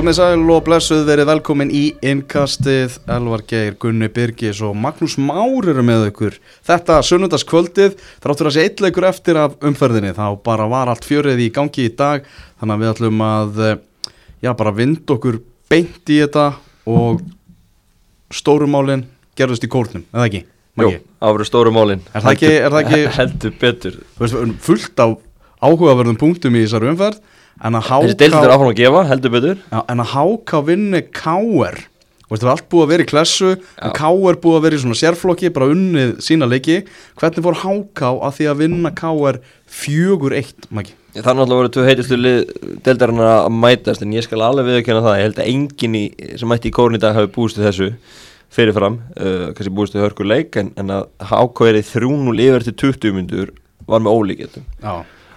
Komið sæl og blessuð verið velkomin í innkastið. Elvar Geir, Gunni Birgis og Magnús Már eru með ykkur Þetta sunnundaskvöldið, þráttur að sé eitleikur eftir af umferðinni þá bara var allt fjörið í gangi í dag. Þannig að við ætlum að eh, já, bara vind okkur beint í þetta og stórumálin gerðust í kórnum, eða ekki? Jú, Maggi? það voru stóru málin. Er það ekki- er það ekki- Heldur betur. Fullt af áhugaverðum punktum í þessari umferð að Þessi deildur háká áfram að gefa, heldur betur. Já, en að HK vinni KR Þú veist, það er allt búið að vera í klessu? En KR búið að vera í svona sérflokki bara unnið sína leiki? Hvernig fór HK að því að vinna KR fjögur eitt, Maggi? Það er náttúrulega voru tvö heitistu lið deildarinnar að mætast en ég skal alveg viðkjöna það. Ég held að enginn sem mætti í kórn í dag hafi búist til þessu fyrirfram. Uh, kannski búist til hörkur leik en, en að HK er í 3-0 yfir til 20 myndur var með ólíkjöndum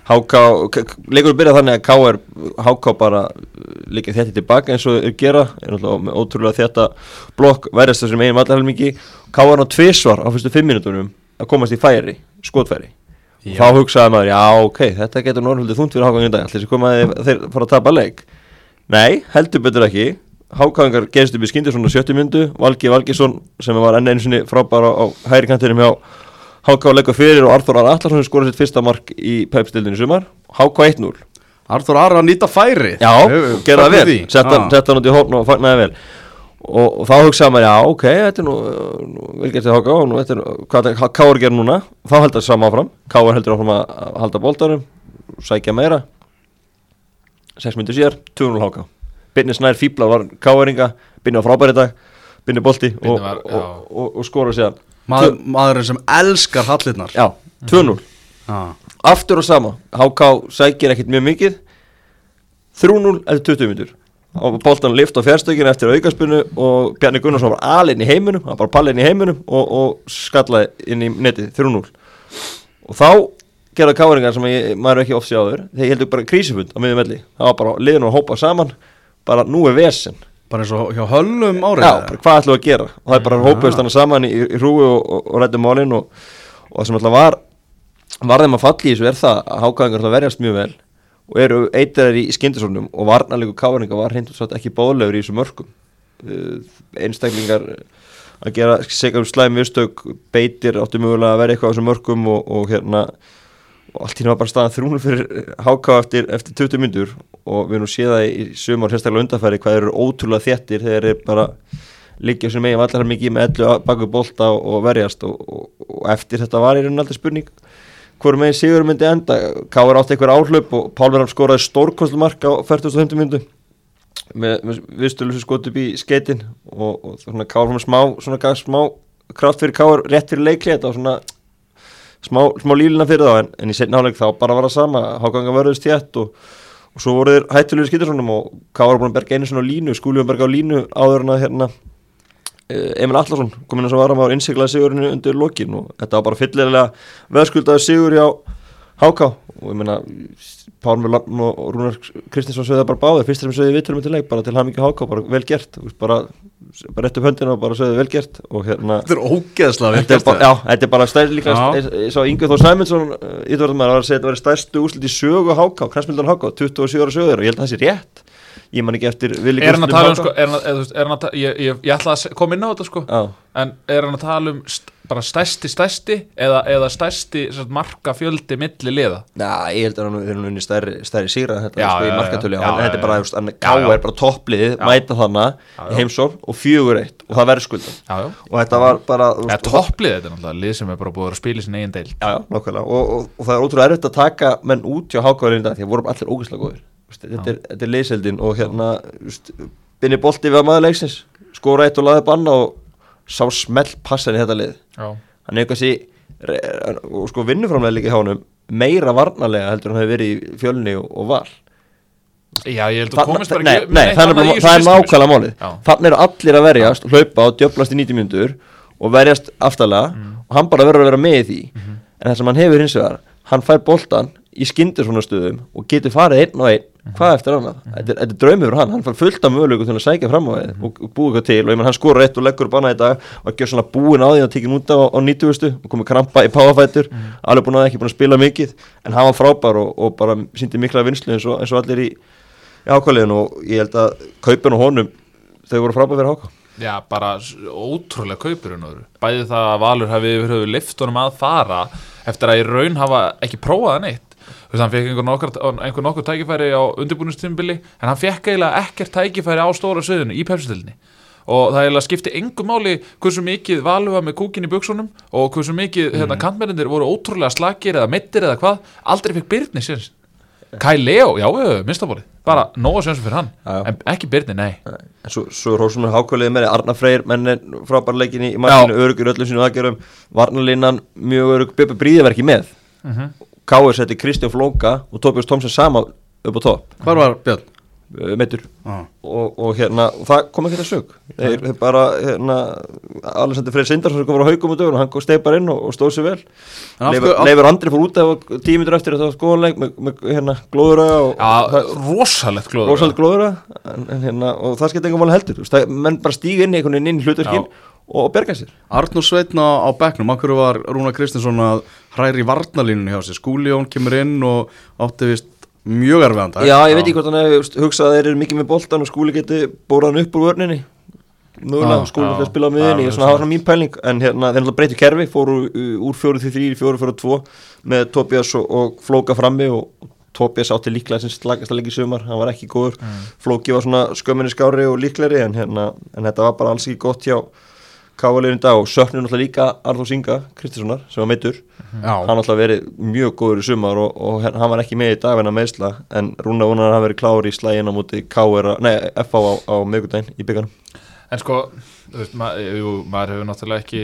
K- leikur byrjað þannig að KR, HK bara uh, líka þetta tilbaka eins og þeir gera. Er með ótrúlega þetta blokk verðast þessum eigin vallarhelmingi. KR ná tvisvar á fyrstu fimm minútonum að komast í færi, skotfæri. Já. þá hugsaði maður, já ok, þetta getur norðhaldið þúnt fyrir í dag, allir sem komaði þeir fara að tapa leik. Nei, heldur betur ekki. HK-ingar gerist upp í skyndi svona 70 myndu, Valgi Valgisson sem var enn einu sinni frábæra á hægri kantinum hjá HK leikur fyrir og Arþór Ar Allarsson skoraði sitt fyrsta mark í pepstildinu sumar. HK 1-0 Arþór Ara að nýta færi. Já, og gera það vel, setta hann- út í hópn og fagnaði vel. Og, og þá hugsaði maður, já ok, þetta er nú, velgert til nú, þetta er, hvað Káur gerir núna, þá heldur það sama áfram. Káur heldur áfram að halda boltarum sækja meira. 6 minnir síðar, 2-0 HK Binni Snær Fíblar var Káuringa Binni var frábæri dag, Binni Binni og, og, og, skora síðan Maður, Maðurinn sem elskar hallirnar. Já, 2-0 Já. aftur og sama HK sækir ekkert mjög mikið. 3-0 eftir 20 minnur og boltan lift á fjárstökinu eftir aukarspunnu og Bjarni Gunnarsson var alinn í heiminum hann var bara pallinn í heiminum og, og skallaði inn í netið 3-0 og þá gerða káringar sem ég, maður ekki oft sé áður þeir heldur bara krísifund á miðjum melli það var bara liðin og hópa saman bara nú er vesen Bara eins og hjá höllum árið Já, bara hvað ætlum við að gera? Og það er bara hópaðist þannig saman í, í hrúi og, og, og rættum málin og, og það sem alltaf var var þeim að falli í þessu er það að hákaðingar alltaf verjast mjög vel og eru eittar í skyndisónum og varnarleiku káringa var hreint og satt ekki bóðlegur í þessu mörgum uh, einstaklingar að gera segja um slæm vistök beitir áttu mögulega að vera eitthvað á þessum mörgum og, og hérna og allt í náttúrulega bara staðan þrúnum fyrir háká eftir, eftir 20 myndur og við erum séð það í sumar sérstaklega undanfæri hvað eru ótrúlega þéttir þegar þeir bara liggja sem megin vallar mikið með ellu baku bolta og, og verjast og, og, og eftir þetta var í raunin aldrei spurning hverju megin Sigur myndi enda. Káur átti einhver áhlaup og Pálverðar skoraði stórkostlumark á 40.50 myndu með, viðstölu sem skot upp í skeitin og, og svona Káur með smá, svona gaf smá kraft fyrir Káur rétt fyrir leikli þetta var svona smá, smá lílina fyrir þá en, en í setna hálfleik þá bara var það sama Hákanga vörðust þétt og, og svo voru þeir hættulegur skýtarsonum og Káar búin að berga einu svona línu Skúljum berga á línu áður en að hérna eh, Emil Allarsson kom inn að svo varum á innsiglaði sigurinu undir lokin og þetta var bara fyllilega veðskuldaði sigur hjá Háká og ég meina Pálmur Lamm og Rúnar Kristinsson sögðu það bara báði fyrst þeim sögðu viðtölum til leik bara til hamingi Háká, bara vel gert. Bara, bara rétt upp höndina og bara sögðu vel gert. Og hérna Þetta er ógeðslega vel Þetta er gert já, þetta er bara stærst líka ég, ég sá Ingu Þór Sæmundsson íþjóðarmaður var að segja að þetta væri stærstu úslit í sögu Háká, knæsmyndan Háká, 27 ára sögur og ég held að það sé rétt. Ég man ekki eftir Er hann að tala um sko, er hann að, eða, þú veist, er hann að ta- ég, ég, ég ætla að koma inn á þetta sko. Já, En er hann að tala um st bara stærsti stærsti eða, eða sagt, marka fjöldi milli liða? Já, ég held að hann er unni stærri, stærri síra þetta Já, sko, í markatölu, þetta er bara, já. er bara toppliðið, Já. mæta þarna Já, í já. heimsór og fjögur eitt og það verður skulda og þetta var bara og- topplið þetta er náttúrulega lið sem er bara búið að spila í sinni eigin deil Já, já, nákvæmlega. Og, og, og það er ótrúlega erfitt að taka menn út hjá hákáðurinn dag því að voru allir Þú veist, þetta, er, er leyseldin og hérna binni bolti við að maður leiksins skora eitt og laði banna og sá smelt passan í þetta lið Já, hann er eitthvað sé og sko vinnuframlega líka hjá honum meira varnarlega heldur hann hefur verið í fjölni og, og val já ég held að komist bara nei, ekki nei, neitt það er, nákvæmlega Já. þannig eru allir að verjast, hlaupa og djöflast í 90 mínútur og verjast aftalega Mm. og hann bara verður að vera með í því Mhm. en það sem hann hefur hins vegar hann fær boltan í skyndir svona stöðum og getur farið einn og einn. Hvað eftir annað, þetta er, þetta er draumur fyrir hann. Hann fær fullt af möguleikum til að sækja fram á þið og, og búið eitthvað til. Og ég menn hann skora eitt og leggur upp annað í dag og ekki svona búin á því að tekja út á, á 90 og komið krampa í páfættur alveg búin að ekki búin að spila mikið en hann var frábær og, og bara síndi mikla vinslu eins og, eins og allir í í hákaliðin og ég held að kaupin og honum þau voru frábæð fyrir háka Já, bara ótrúlega kaupur. Bæði það að Valur hafi höfu liftunum að fara eftir að í raun hafa ekki prófað neitt. Þú veist, hann fekk einhver nokkur, einhver nokkur tækifæri á undirbúinustímbili en hann fekk eiginlega ekkert tækifæri á stóra sviðinu í pepsildinni. Og það eiginlega skipti engu máli hversu mikið Valur var með kúkin í buksunum og hversu mikið hérna, kantmennir voru ótrúlega slakir eða mittir eða hvað. Aldrei fekk Byrni sér. Kai Leo, já, minnstafórið. Bara nóga sjönsum fyrir hann. Já, já. En ekki Byrni, nei. En svo, svo Rósum er hákvöliðið með Arna Freyr menn er frábær leikin í markinu örugur öllum sínum aðgjörum Varnalínan mjög örug Bibbi Bríðaverki með mm Mhm. Káur setti Kristján Flóka og Tóbjörns Tómsen sama upp á topp Hvar var Björn? uh, meittur Ah. og, og hérna og það kom ekki það sög þeir, þeir bara hérna Alexander Freyr Sindarsson kom frá haugum og dögun og hann kom steipar inn og, og stóð sér vel Leifur, af- Leifur Andri fór út af tímitur eftir þetta skoðanleik með, með hérna glóðuröga og Já, rosalegt glóður. rosalega glóðuröga en, hérna, og það skemmt engum máli heldur menn bara stíga inn í einhvern veginn inn í hlutverkin Já. Og berga sér. Arnur Sveitna á bekknum, akkur var Rúna Kristinsson að hræri varnalínunni hjá sér? Skúljón kemur inn og átti vist mjög erfiðan dag. Já, ég veit ekki hvort hann hefur hugsað að þeir eru mikið með boltan og skúli geti bóraðan upp úr vörninni. Mögulega, Já, skúli fyrir að spila á miðinni, svona hafa svona mín pæling. En hérna, þeir náttúrulega breytið kerfi, fóru uh, úr 4-3, 4-4-2 Með Tobias og, og Flóka frammi og og Tobias átti líklega sem slagast að leggja í sumar, hann var ekki góður. Flóki var svona skömminni skári og líkleri en, hérna, en þetta var bara alls ekki gott hjá Káaliðin dag og söknir náttúrulega líka Arþór Singa, Kristinssonar, sem var meittur hann alltaf verið mjög góður í sumar og, og hérna- hann var ekki með í dag venna meðsla en Rúna að hann verið klár í slægin á móti KR, nei, FH á, á miðgudaginn í byggarnum En sko, þú veist, ma jú, maður hefur náttúrulega ekki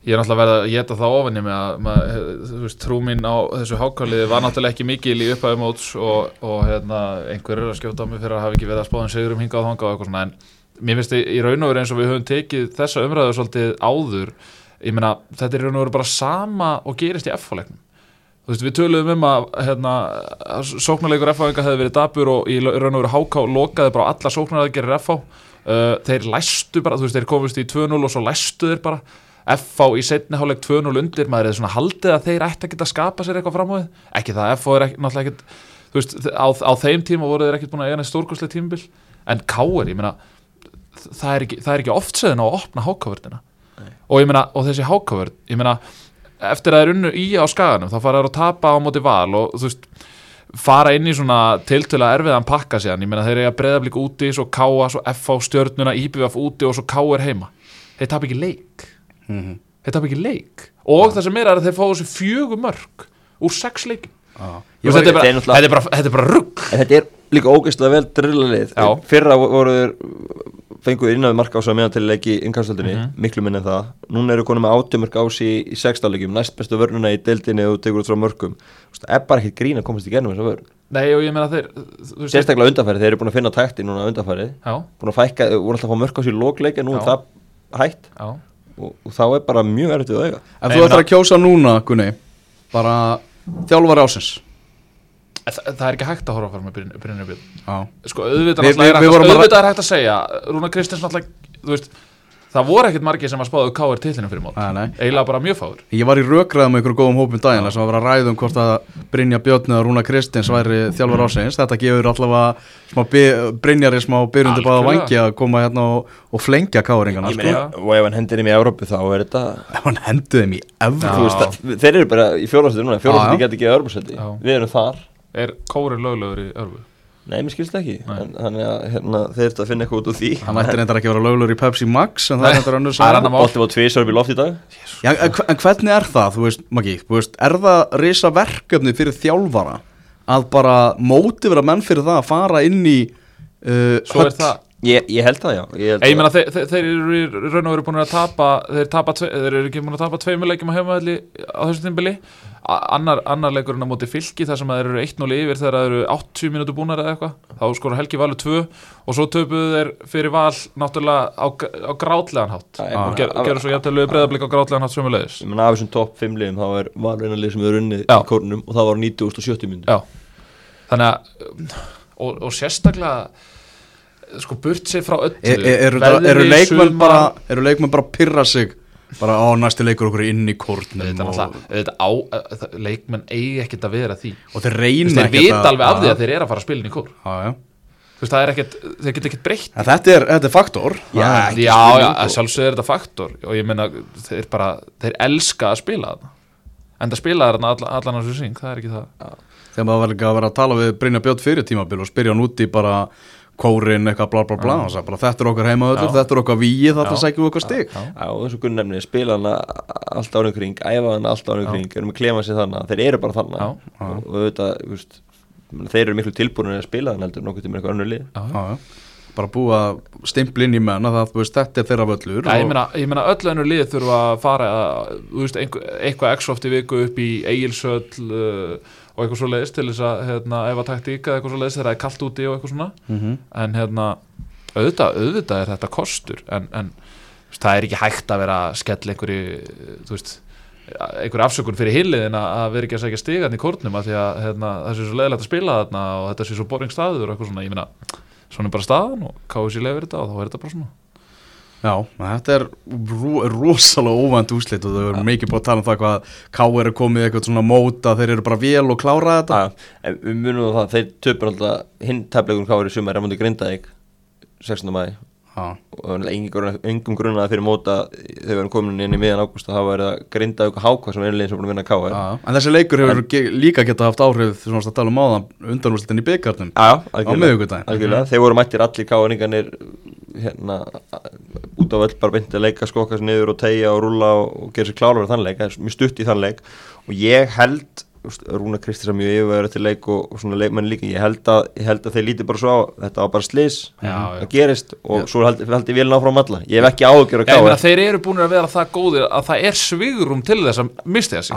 Ég er náttúrulega verið að geta það ofinni með að maður, þú veist, trú mín á þessu hákáliði var náttúrulega ekki mikil í upphæðu móts og, og hérna, einhver er að skjóta á mig fyrir að hafa ekki verið að spáðan sigurum hingað og þangað og eitthvað svona en mér finnst í raun og veru eins og við höfum tekið þessa umræðu svolítið áður ég meina, þetta er í raun og veru bara sama og gerist í F-fáleiknum Þú veist, við töluðum um að hérna, sóknarleikur FH hefði verið dabur og í raun og veru HK lokaði bara alla sóknarleikir FH uh, þeir læstu bara, þú veist, þeir komist í 2-0 og svo læstu þeir bara. FH í setni hálfleik 2-0 undir maður er svona haldið að þeir ætti að geta að skapa sér eitthvað fram á þið ekki það, FH er ekki, náttúrulega ekkit þú veist, á, á þeim tíma voru þeir ekkit búin að eiga neitt stórkostlega tímabil. En Káir, ég meina það er ekki, það er ekki oft seðin á að opna hákavörðina og meina, og þessi hákavörð ég meina, eftir að þeir unnu í á skaganum þá fara þeir að tapa á móti val og þú veist, fara inn í svona tiltöla erfiðan pakka síðan, ég meina þeir eiga breyðablík úti, svo Káa, svo FH stjörnuna, IBF úti og svo Káir heima. Þeir tapa ekki leik. Mhm. þeir tapa ekki leik. Og það sem er er að þeir fá þessi fjögur mörg úr sex leikin var, þetta, er bara, þetta, er bara, þetta er bara rugg þetta er líka ógeðslega vel drillalið fyrra voru þeir fenguð innan við marka ás að meðan til leiki í innkastöldinni, Mhm. miklu minn en það. Núna eru konum með átjömörk ás í, í sextáleikjum næst bestu vörnuna í deildinni og tekur út frá mörgum það er bara ekkert grín að komast í gernum þessa vörn. Nei og ég meina þeir sérstaklega undanfærið, þeir eru búin að finna takti núna undanfærið já, búin að fækka, voru alltaf að fá mörk á sér lókleik en nú er Já. það hætt. Já. Og, og þá er bara mjög erfitt við auga ef Nei, þú ætlar meina- að kjósa núna, Gunni bara þjálfari ásins Þa, það er ekki hægt að horfa fram með Brynjar Brynjar Björn. Já, sko auðvitað, Við- við, við- er, að- auðvitað er hægt að segja Rúna Kristins veist, það voru ekkert margir sem að spáðu K.R. titlinum fyrir mót. Nei, nei. eiginlega bara mjög fáur Ég var í rökræðum með ykkur góðum hópum daginn þar sem var að ræða um hvort að Brynja Björn eða Rúna Kristins væri þjálfur ásins Þetta gefur allavega smá by- Brynjari smá að Algjörlega. vangi að koma hérna og, og flengja Ég sko. og ef hann hendir þeim í Európu þá er þetta Ef hann hendur það, er K.R. löglegur í örfu Nei, mér skilst það ekki Nei. en, Þannig að hérna, þeir eru að finna eitthvað út úr því Hann ætti reyndar ekki að vera löglur í Pepsi Max en það Nei, er reyndar önnur það er saga. annað mál. Bótti var tvisar upp í loft í dag Já, en, en hvernig er það, þú veist, Maggi, þú veist, er það risa verkefni fyrir þjálfara að bara mótivera menn fyrir það að fara inn í uh, svo er höll? það Ég, ég held það, já Ég held Ég að- meina þeir, þeir, þeir eru í raun og veru búin að tapa þeir, tapa, tve, þeir eru ekki búin að tapa tveimur leikjum á heimaðli á þessu tímbili annar, annar leikurinn á móti fylki þar sem þeir eru 1-0 yfir þegar þeir eru 80 mínútur búnar eða eitthvað. Þá skora Helgi Valur 2 og svo töpuðu þeir fyrir val náttúrulega á, á grátlegan hátt. Og ger, gerur svo jæftalegu breyðablík á grátlegan hátt sömulegis Ég meina af þessum topp 5 liðum þá er valurinn lið sem er unnið Já. í kórnum og það var 90 og 70 myndu Já, þannig að og, og sérstaklega sko burt sér frá öllu Er, er, eru, eru, bara, eru leikmenn bara að pyrra sig bara á næstu leikur okkur inn í kórnum Þetta og, náttúrulega, þetta á, það- leikmenn eigi ekkert að vera því. Og þeir reyna veist, Þeir ekkert vita alveg af því að þeir eru að fara að spila inn í kór. Það er ekkert, þeir geta ekkert breytt. Þetta er, þetta er faktor. Já, Það Já, já, að sjálfsögðu er þetta faktor. Og ég meina, þeir bara, þeir elska að spila þarna. En það spila þarna all, allan á þessu syng, það er ekki það. Þegar maður líka að vera að tala við Brynja Björn fyrir tímabil og spyrja hann út í bara kórin eitthvað bla bla bla. Og sagði bara þetta er okkar heimaðöldur, Já. þetta er okkar víi þetta sækjum við okkar stig. Og þessu gunnefni spila hana allt árið kring, æfa hana allt árið Já. kring erum að klema sér þannig, þeir eru bara þannig og, og þú veist þeir eru miklu tilbúinir að spila þannig heldur nokkuð til með eitthvað önnur lið. Bara búið að stimpla inn í menn að það, veist, þetta er þeirra völlur Já, ég meina, öll önnur lið þurfa að fara að, veist, einhver, eitthvað x oft í viku upp í eigilsöll uh, og eitthvað svo leiðist til þess að hérna, ef að taktíka eitthvað svo leiðist þegar það er kallt úti og eitthvað svona. Mhm. en hérna, auðvitað, auðvitað er þetta kostur. En, en veist, það er ekki hægt að vera að skella einhverju, einhverju afsökun fyrir hinliðin að vera ekki að segja stigan í kórnum að því að hérna, það sé svo leiðilegt að spila þarna og þetta sé svo boring staður og eitthvað svona, ég meina svona bara staðan og KSI lefur þetta og þá er þetta bara svona Já, þetta er ro rosalega óvænt úslit og þau eru mikið búið að tala um það hvað K.R. er komið í eitthvað svona móta þeir eru bara vel og klára þetta. Já, en við munum það, þeir töpur alltaf hinn tefleikum kári sumar er mútið Grindavík 16. mæ Já, og engum, grunnaði fyrir móta þegar við erum komin inn í miðan ágúst og það var að Grindavík og Háka sem er einlegin sem búin að vinna já, en þessi leikur hefur ge líka geta haft áhrif varst að tala um áðan undanúslitin í byggarnum Hérna út á völl bara beint að leika, skokka sér niður og tegja og rúlla og, og gera sér klálar á þann leik, það er mjög stutt í þann leik og ég held, Rúna Kristins er mjög yfirvæður til leik og, og svona leikmenn líka. Ég held, að, ég held að þeir líti bara svo á þetta var bara slis, Já, já. það gerist og svo held, held ég vel náfram alla. Ég hef ekki áhugjur að Já, káa þeir eru búin að vera það góðir að það er svigrum til þess að misti þessi Já.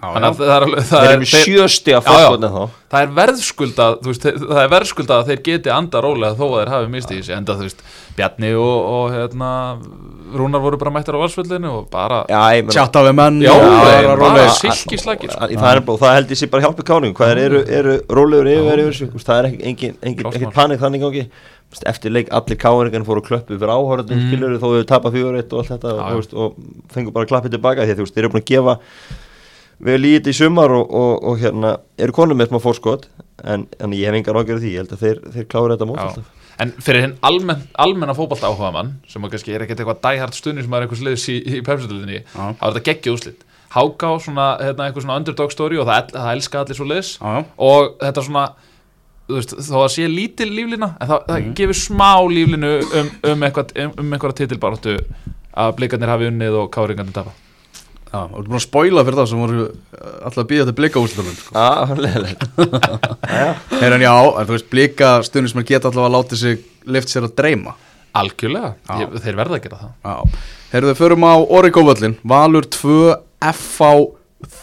Já, að er þeir er, eru sjösti að Já, já. fórskotna þá. Það er verðskuldað það er verðskuldað að þeir geti anda rólega þó að þeir hafi mistið þessi enda þú veist, Bjarni og, og hérna, Rúnar voru bara mættir á valsvöldinu og bara Já, meina Tjatta við menn Já, og Það, er, held ég sé bara hjálpi káning hvað þeir eru, eru rólegur yfir yfir þú það er ekki- engin, engin, mál. panik þannig gangi Þú eftir leik allir káningarnir fóru klöppu fyrir áhörðum mm. skilur þó þau tapa fjóður eitt og allt þetta og, þú veist, og fengur bara klappið tilbaka því að þú þeir eru búin að gefa vel í þetta í sumar og, og, og hérna eru konum með smá fórskot en, en ég hef engar ágjörð því, ég held að þeir, þeir klára þetta mót alltaf En fyrir hinn almenn, almenna fótbalta áhuga mann sem kannski er ekkert eitthvað dæhart stunni sem er eitthvað sliðis í, í pepsildinni Já. þá er þetta geggja úslit Háká, svona, hérna, eitthvað svona underdog story og það, það elska allir svo já. og þetta svona þú veist, þó að sé lítil líflina en það, það Mhm. gefur smá líflinu um, um eitthvað, um, um eitthvað titilbaráttu að blikarnir hafi unnið og káringarnir tapa. Já, og þú búin að spoila fyrir það sem voru uh, alltaf að býja til blika úslitunum sko. Já, leðilegt Heyrðan já, en þú veist, blika stundin sem geta alltaf að láta sig lift sér að dreyma. Algjörlega. Ég, þeir verða að gera það. Já, heyrðu, förum á Origo-völlin Valur 2, FV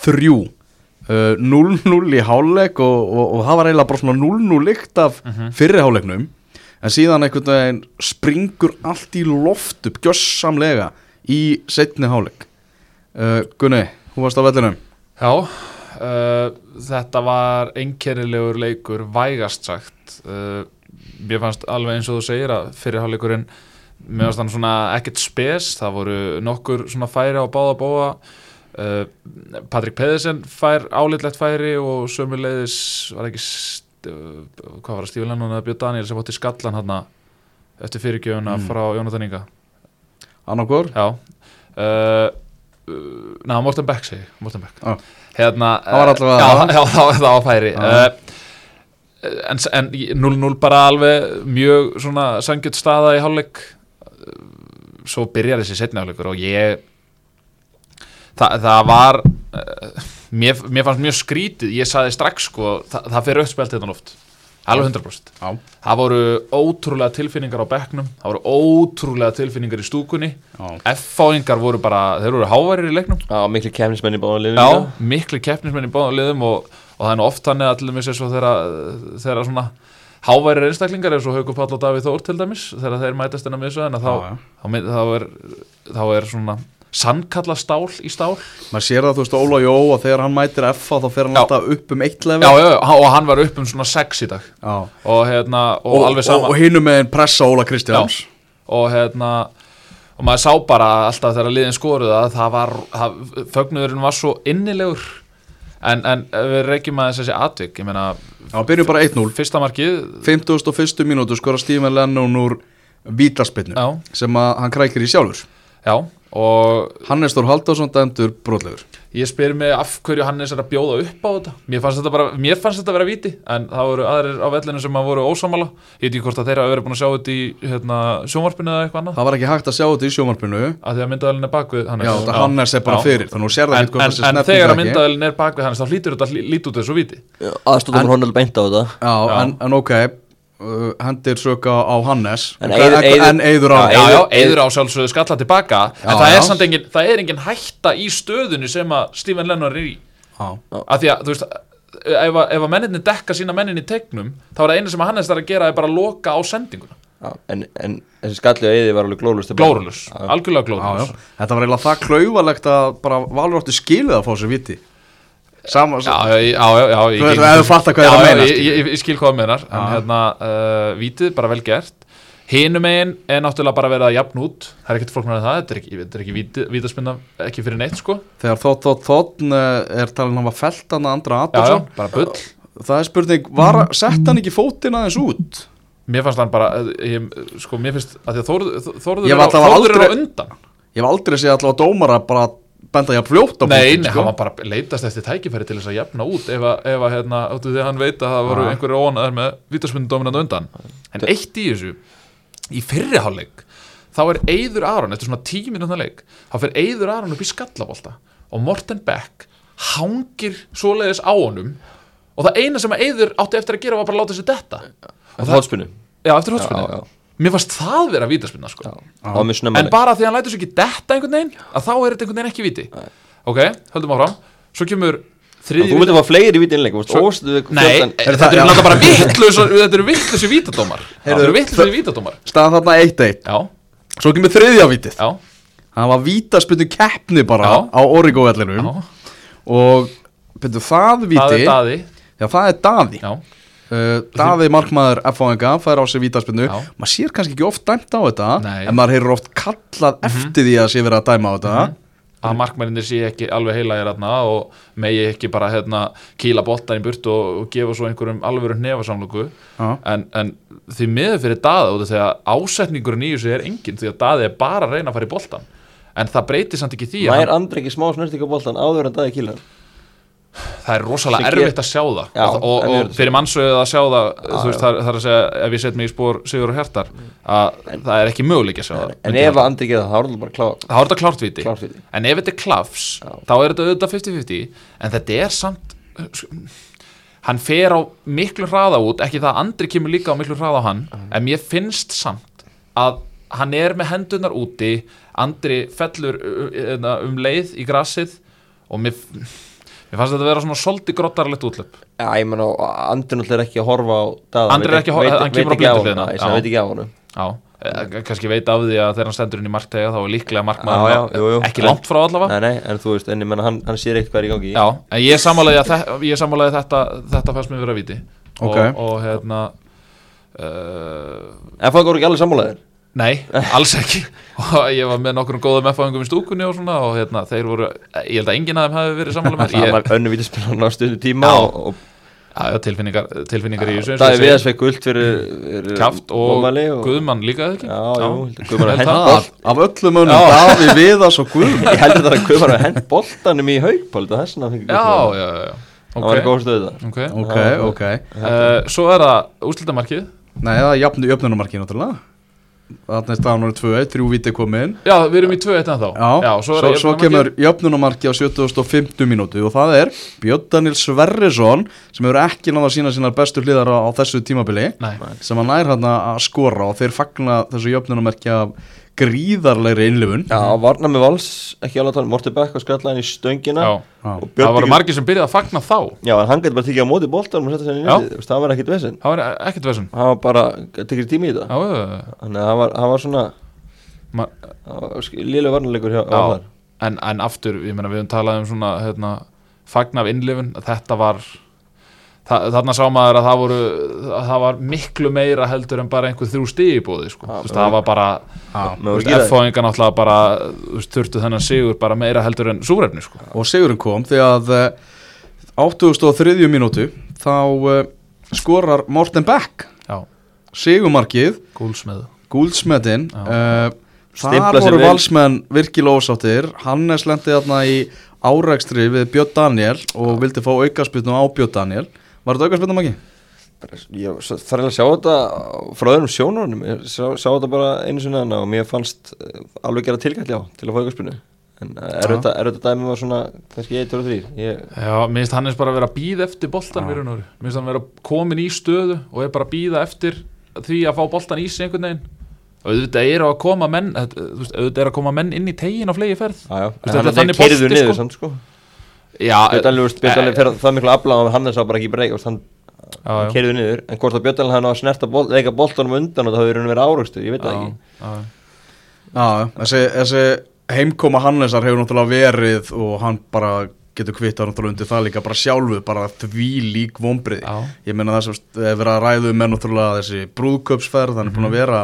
3 uh, 0-0 í hálfleik og, og, og það var eiginlega bara svona 0-0 lykt af Mhm. fyrri hálfleiknum. En síðan einhvern veginn springur allt í loft upp gjössamlega í setni hálfleik. Uh, Gunni, hún varst á vellinum. Já, uh, þetta var einkennilegur leikur, vægast sagt. Uh, Mér fannst alveg eins og þú segir að fyrirháleikurinn mér fannst hann svona ekkert spes. Það voru nokkur svona færi á báða bóa uh, Patrik Pedersen fær álitlegt færi og sömuleiðis var ekki uh, hvað var það, Stífi Lennon eða Björn Daniel sem fótti skallan hann eftir fyrirgjöfuna Mm. frá Jónatan Inga. Annarkor Já. Uh, uh, Ná, Morten Beck segi, Morten Beck. Já. Hérna Það var Já, það. já það, það var færi. Uh, En, en 0-0 bara alveg mjög svona sangjöld staða í hálfleik. Svo byrjar þessi setni hálfleikur og ég Það, það var uh, mér, mér fannst mjög skrítið Ég saði strax sko, það, það fyrir auðspelt þetta oft Alveg 100% Já, Það voru ótrúlega tilfinningar á bekknum Það voru ótrúlega tilfinningar í stúkunni. F-fáingar voru bara, þeir voru háværir í leiknum. Já, miklu kemnismenn í báðan liðum Já, líka. miklu keppnismenn í báðum liðum og, og það er nú oft þannig að til dæmis þeirra svona háværir einstaklingar eins og Haukur Páll og Davíð Þór til dæmis þegar þeir mætast inn á miðsöðin þá, þá, þá, þá er svona sannkalla stál í stál. Maður sér það, þú veist, Óla Jó og þegar hann mætir FA þá fer hann Já. alltaf upp um eitt lefi já, já, og hann var upp um svona sex í dag. Já. og hérna, og, og, alveg og, sama. og hinum með pressa Óla Kristjáns. Og hérna og maður sá bara alltaf þegar liðin skoruð að það var, það, fögnuðurinn var svo innilegur. En, en við reykjum aðeins þessi atvik, ég meina Já, byrjum bara 1-0 fyrsta markið. 51. mínútu skora Stephen Lennon úr vítaspinnu Já. sem að hann krækir í sjálfur já, og Hannes Þór Halldórsson dæmdur brotlegur. Ég spyr mig af hverju Hannes er að bjóða upp á þetta. Mér fannst þetta bara, mér fannst þetta vera viti en það voru aðrir á vellinu sem að voru ósamála ég veit ekki hvort að þeirra hafa verið búin að sjá þetta í hérna, sjónvarpinu eða eitthvað annað. Það var ekki hægt að sjá þetta í sjómarpinu að því að myndaðalinn er bakvið Hannes. Já, þetta Hannes er bara Já. fyrir Þannig að þú sér það en, ekki hvort en, þessi en þegar að ekki. myndaðalinn er bakvið Hannes þá hlýtur þetta að líti út þessu viti aðstofnum hann uh, Hendir söka á Hannes. En Eiður á eður á sjálfsögðu skalla tilbaka Já, en það já. er samt engin, það er engin hætta í stöðunni sem að Stephen Lennon er í. Já. af því að, þú veist ef að, ef að menninni dekka sína mennin í tegnum þá er það einu sem að Hannes þarf að gera er bara að loka á sendinguna, Já, en, en þessi skalli á eði var alveg glórlust glórulus algjörlega Já, já. glórulus Þetta var eiginlega það klauvalegt að bara Valur átti skilið að fá sér viti Sama, Já, já, já, ég ég að ég, ég, skil hvað það meinar. En hérna, uh, vítið, bara vel gert. Hinum megin er náttúrulega bara að jafn út. Það er ekkert fólk með það Þetta er ekki, þetta er ekki víti- vítaspinna, ekki fyrir neitt sko. Þegar þótt þótt þótt er talin að hafa felt hann að andra bull. Það er spurning, var, sett hann ekki fótinn aðeins út? Mér fannst hann bara, eh, ég, sko, mér finnst að því að Ég er var á- alltaf aldrei- undan. Ég hef aldrei séð allavega dómara bara benda ég að fljóta á Nei, nei, sko. hann var bara leitast eftir tækifæri til þess að jafna út ef að, ef að hérna, áttu því að hann veit að það voru Já. einhverju óanaðar með vítaspundum undan En eitt í þessu í fyrri hálfleik þá er Eyður Aron, eftir svona tíu minúna leik þá fer Eyður Aron upp í skallabolta og Morten Beck hangir svoleiðis á honum og það eina sem að Eyður átti eftir að gera var bara að láta þessi detta Það er hotspinnu Já, eftir já. Mér fannst það vera vítaspinna sko. Það var En bara því að hann lætur sér ekki detta einhvern veginn að þá er þetta einhvern veginn ekki víti. Ok, höldum áfram. Svo kemur þriði Þú myndir fá fleiri víti innleik Svo- Nei, Er þetta það- eru náttúrulega bara vittlös Þetta eru vittlösi vítadómar. Þetta Heyrðu, eru vittlösi vítadómar. Staðan þarna 1-1 Já, Svo kemur þriðja vitið já, Það var vítaspyndu keppni bara Já. á Origo-vellinum já. Og byrju, það víti Það er daði Er Daði uh, Daði markmaður FHNG fær á sig vítaspyndu Já. Maður sér kannski ekki oft dæmt á þetta Nei. En maður heyrir oft kallað eftir því að sé verið að dæma á þetta. Að markmærinir sé ekki alveg heilagir þarna og megi ekki bara hérna kýla boltan í burt og, og gefa svo einhverjum alvöru nefasamlöku Já. en, en því miður fyrir út af því að ásetningurinn í þessu er engin því að daði er bara að reyna að fara í boltan en það breytir samt ekki því Nær hann, andri ekki smá snerting það er rosalega erfitt að sjá það. Já, og, og, en og fyrir mannsögðu að sjá það þú veist, það, það er að segja ef ég set mig í spór Sigur og Hjartar að það er ekki möguleik að sjá það En ef að andri gera það, þá er það bara klá þá er þetta klárt viti Klárt víti. en ef þetta er klafs Já. þá er þetta auðvitað 50-50 en þetta er samt hann fer á miklu hraða út ekki það að andri kemur líka á miklu hraða á hann en mér finnst samt að hann er með hendunar úti andri fellur uh, uh, um leið í grassið og mér, mér fannst þetta að vera svona soldi grottarlegt útlöp Já, ég menn á, náttúrulega er ekki að horfa á daða. Andri er ekki að horfa- hann kemur á blindu hliðina. Hann Já. veit ekki á honum. Já, eh, kannski veit af því að þegar hann stendur inn í marktega þá er líklega markmaður ekki langt frá allavega. Nei, nei, en þú veist, en ég menna hann, hann sér eitthvað er í gangi. Já, en ég að ég sammálaði þetta þetta fannst mér vera viti Ok. og, og hérna uh, En það voru ekki alveg sammálaðir Nei, alls ekki. Og ég var með nokkrum góðum F-fæðingum í stúkunni og svona og hérna, þeir voru, ég held að enginn af þeim hafi verið sammála með Það ég, var önnu vítaspillan á stundu tíma Já. og, og já, já, tilfinningar, tilfinningar í þessu eins og Það er fekk guld fyrir, fyrir Kjaft og mótmæli Guðmann líka eða ekki? Já, jú, Guðmann Held er hent Af, öllum önum, Já. Daði, Viðas og Guðm Ég heldur það að Guðmann er hent boltanum í fengi Já, já, já, já. Það var góð stöðu það uh, Svo er það úrslitamarkið. Nei, það er jafnu jöfnunumarki náttúrulega Þannig að staðan voru 2-1, þrjú viti komið inn Já, við erum í 2-1 en þá Já, svo, svo, svo jöfnunarmarkið. kemur jöfnunumarki á 7050 mínútu og það er Björn Daniel Sverrisson sem hefur ekki náða að sína sínar bestu hliðar á, á þessu tímabili Nei, sem hann nær hann að skora og þeir fagna þessu jöfnunumarki af gríðarlegri innlifun. Já, varna með vals, ekki alveg að tala Morti Beck og skrallaðin í stöngina. Já Já. Það ekki- margir sem byrjaði að fagna þá. Já, en hann getur bara tekið á móti boltanum og setja sér í veist, það var ekkit vesinn Það var ekkert vesum hann var bara, tekið tími í þetta. Já, þannig að hann var, hann var svona Ma- lílu varnuleikur hjá já. já. En, en aftur, ég meina við höfum talað um svona hérna, fagna af innlifun. Þetta var Þa, þarna sá maður að það voru að það var miklu meira heldur en bara einhver þrjú stig í búði sko. Veist, það var bara. F-fáinga náttúrulega bara þurftu þennan sigur bara meira heldur en súrefni sko. og Sigurinn kom því að eh, 83. mínútu þá uh, skorar Morten Beck Já, Sigurmarkið, gúlsmið gúldsmetin Já. uh, Stimpla þar voru valsmenn virkilega ósáttir Hannes lendi þarna í árækstri við Björn Daniel og vildi fá aukaspilnum á Björn Daniel var þetta aukaspilnum ekki? Ég þarf að sjá þetta frá öðrum sjónunum, ég sá, sá þetta bara einu sinni hana og mér fannst eh, alveg gera tilkall já, til að fá ykkurspinu en eh, er þetta, er þetta dæmi var svona kannski 1, 2, 3 ég, Já, mér finnst Hannes bara að vera að býða eftir boltan mér finnst hann vera komin í stöðu og er bara að býða eftir því að fá boltan í sig einhvern veginn. Og auðvitað eru að koma menn veist, auðvitað eru að koma menn inn í tegin á flegi ferð já, já, Veistu, en hann er er þannig keiriður bolti, niður sko. samt sko Já, Björn Alveg, Björn Alveg fer það miklu afla og Hannes á bara ekki breyk hann já, já. keiriður niður, en hvort að Björn Alveg hann á að snerta bol, leika boltanum undan og það hefur verið áraugstur, ég veit það ekki Já, já. Já, þessi, þessi heimkoma Hannesar hefur náttúrulega verið og hann bara getur kvittað náttúrulega undir það líka bara sjálfu, bara því lík vombrið. Já. Ég meina það sem er verið að ræðu með náttúrulega þessi brúðköpsferð, hann er búin að vera,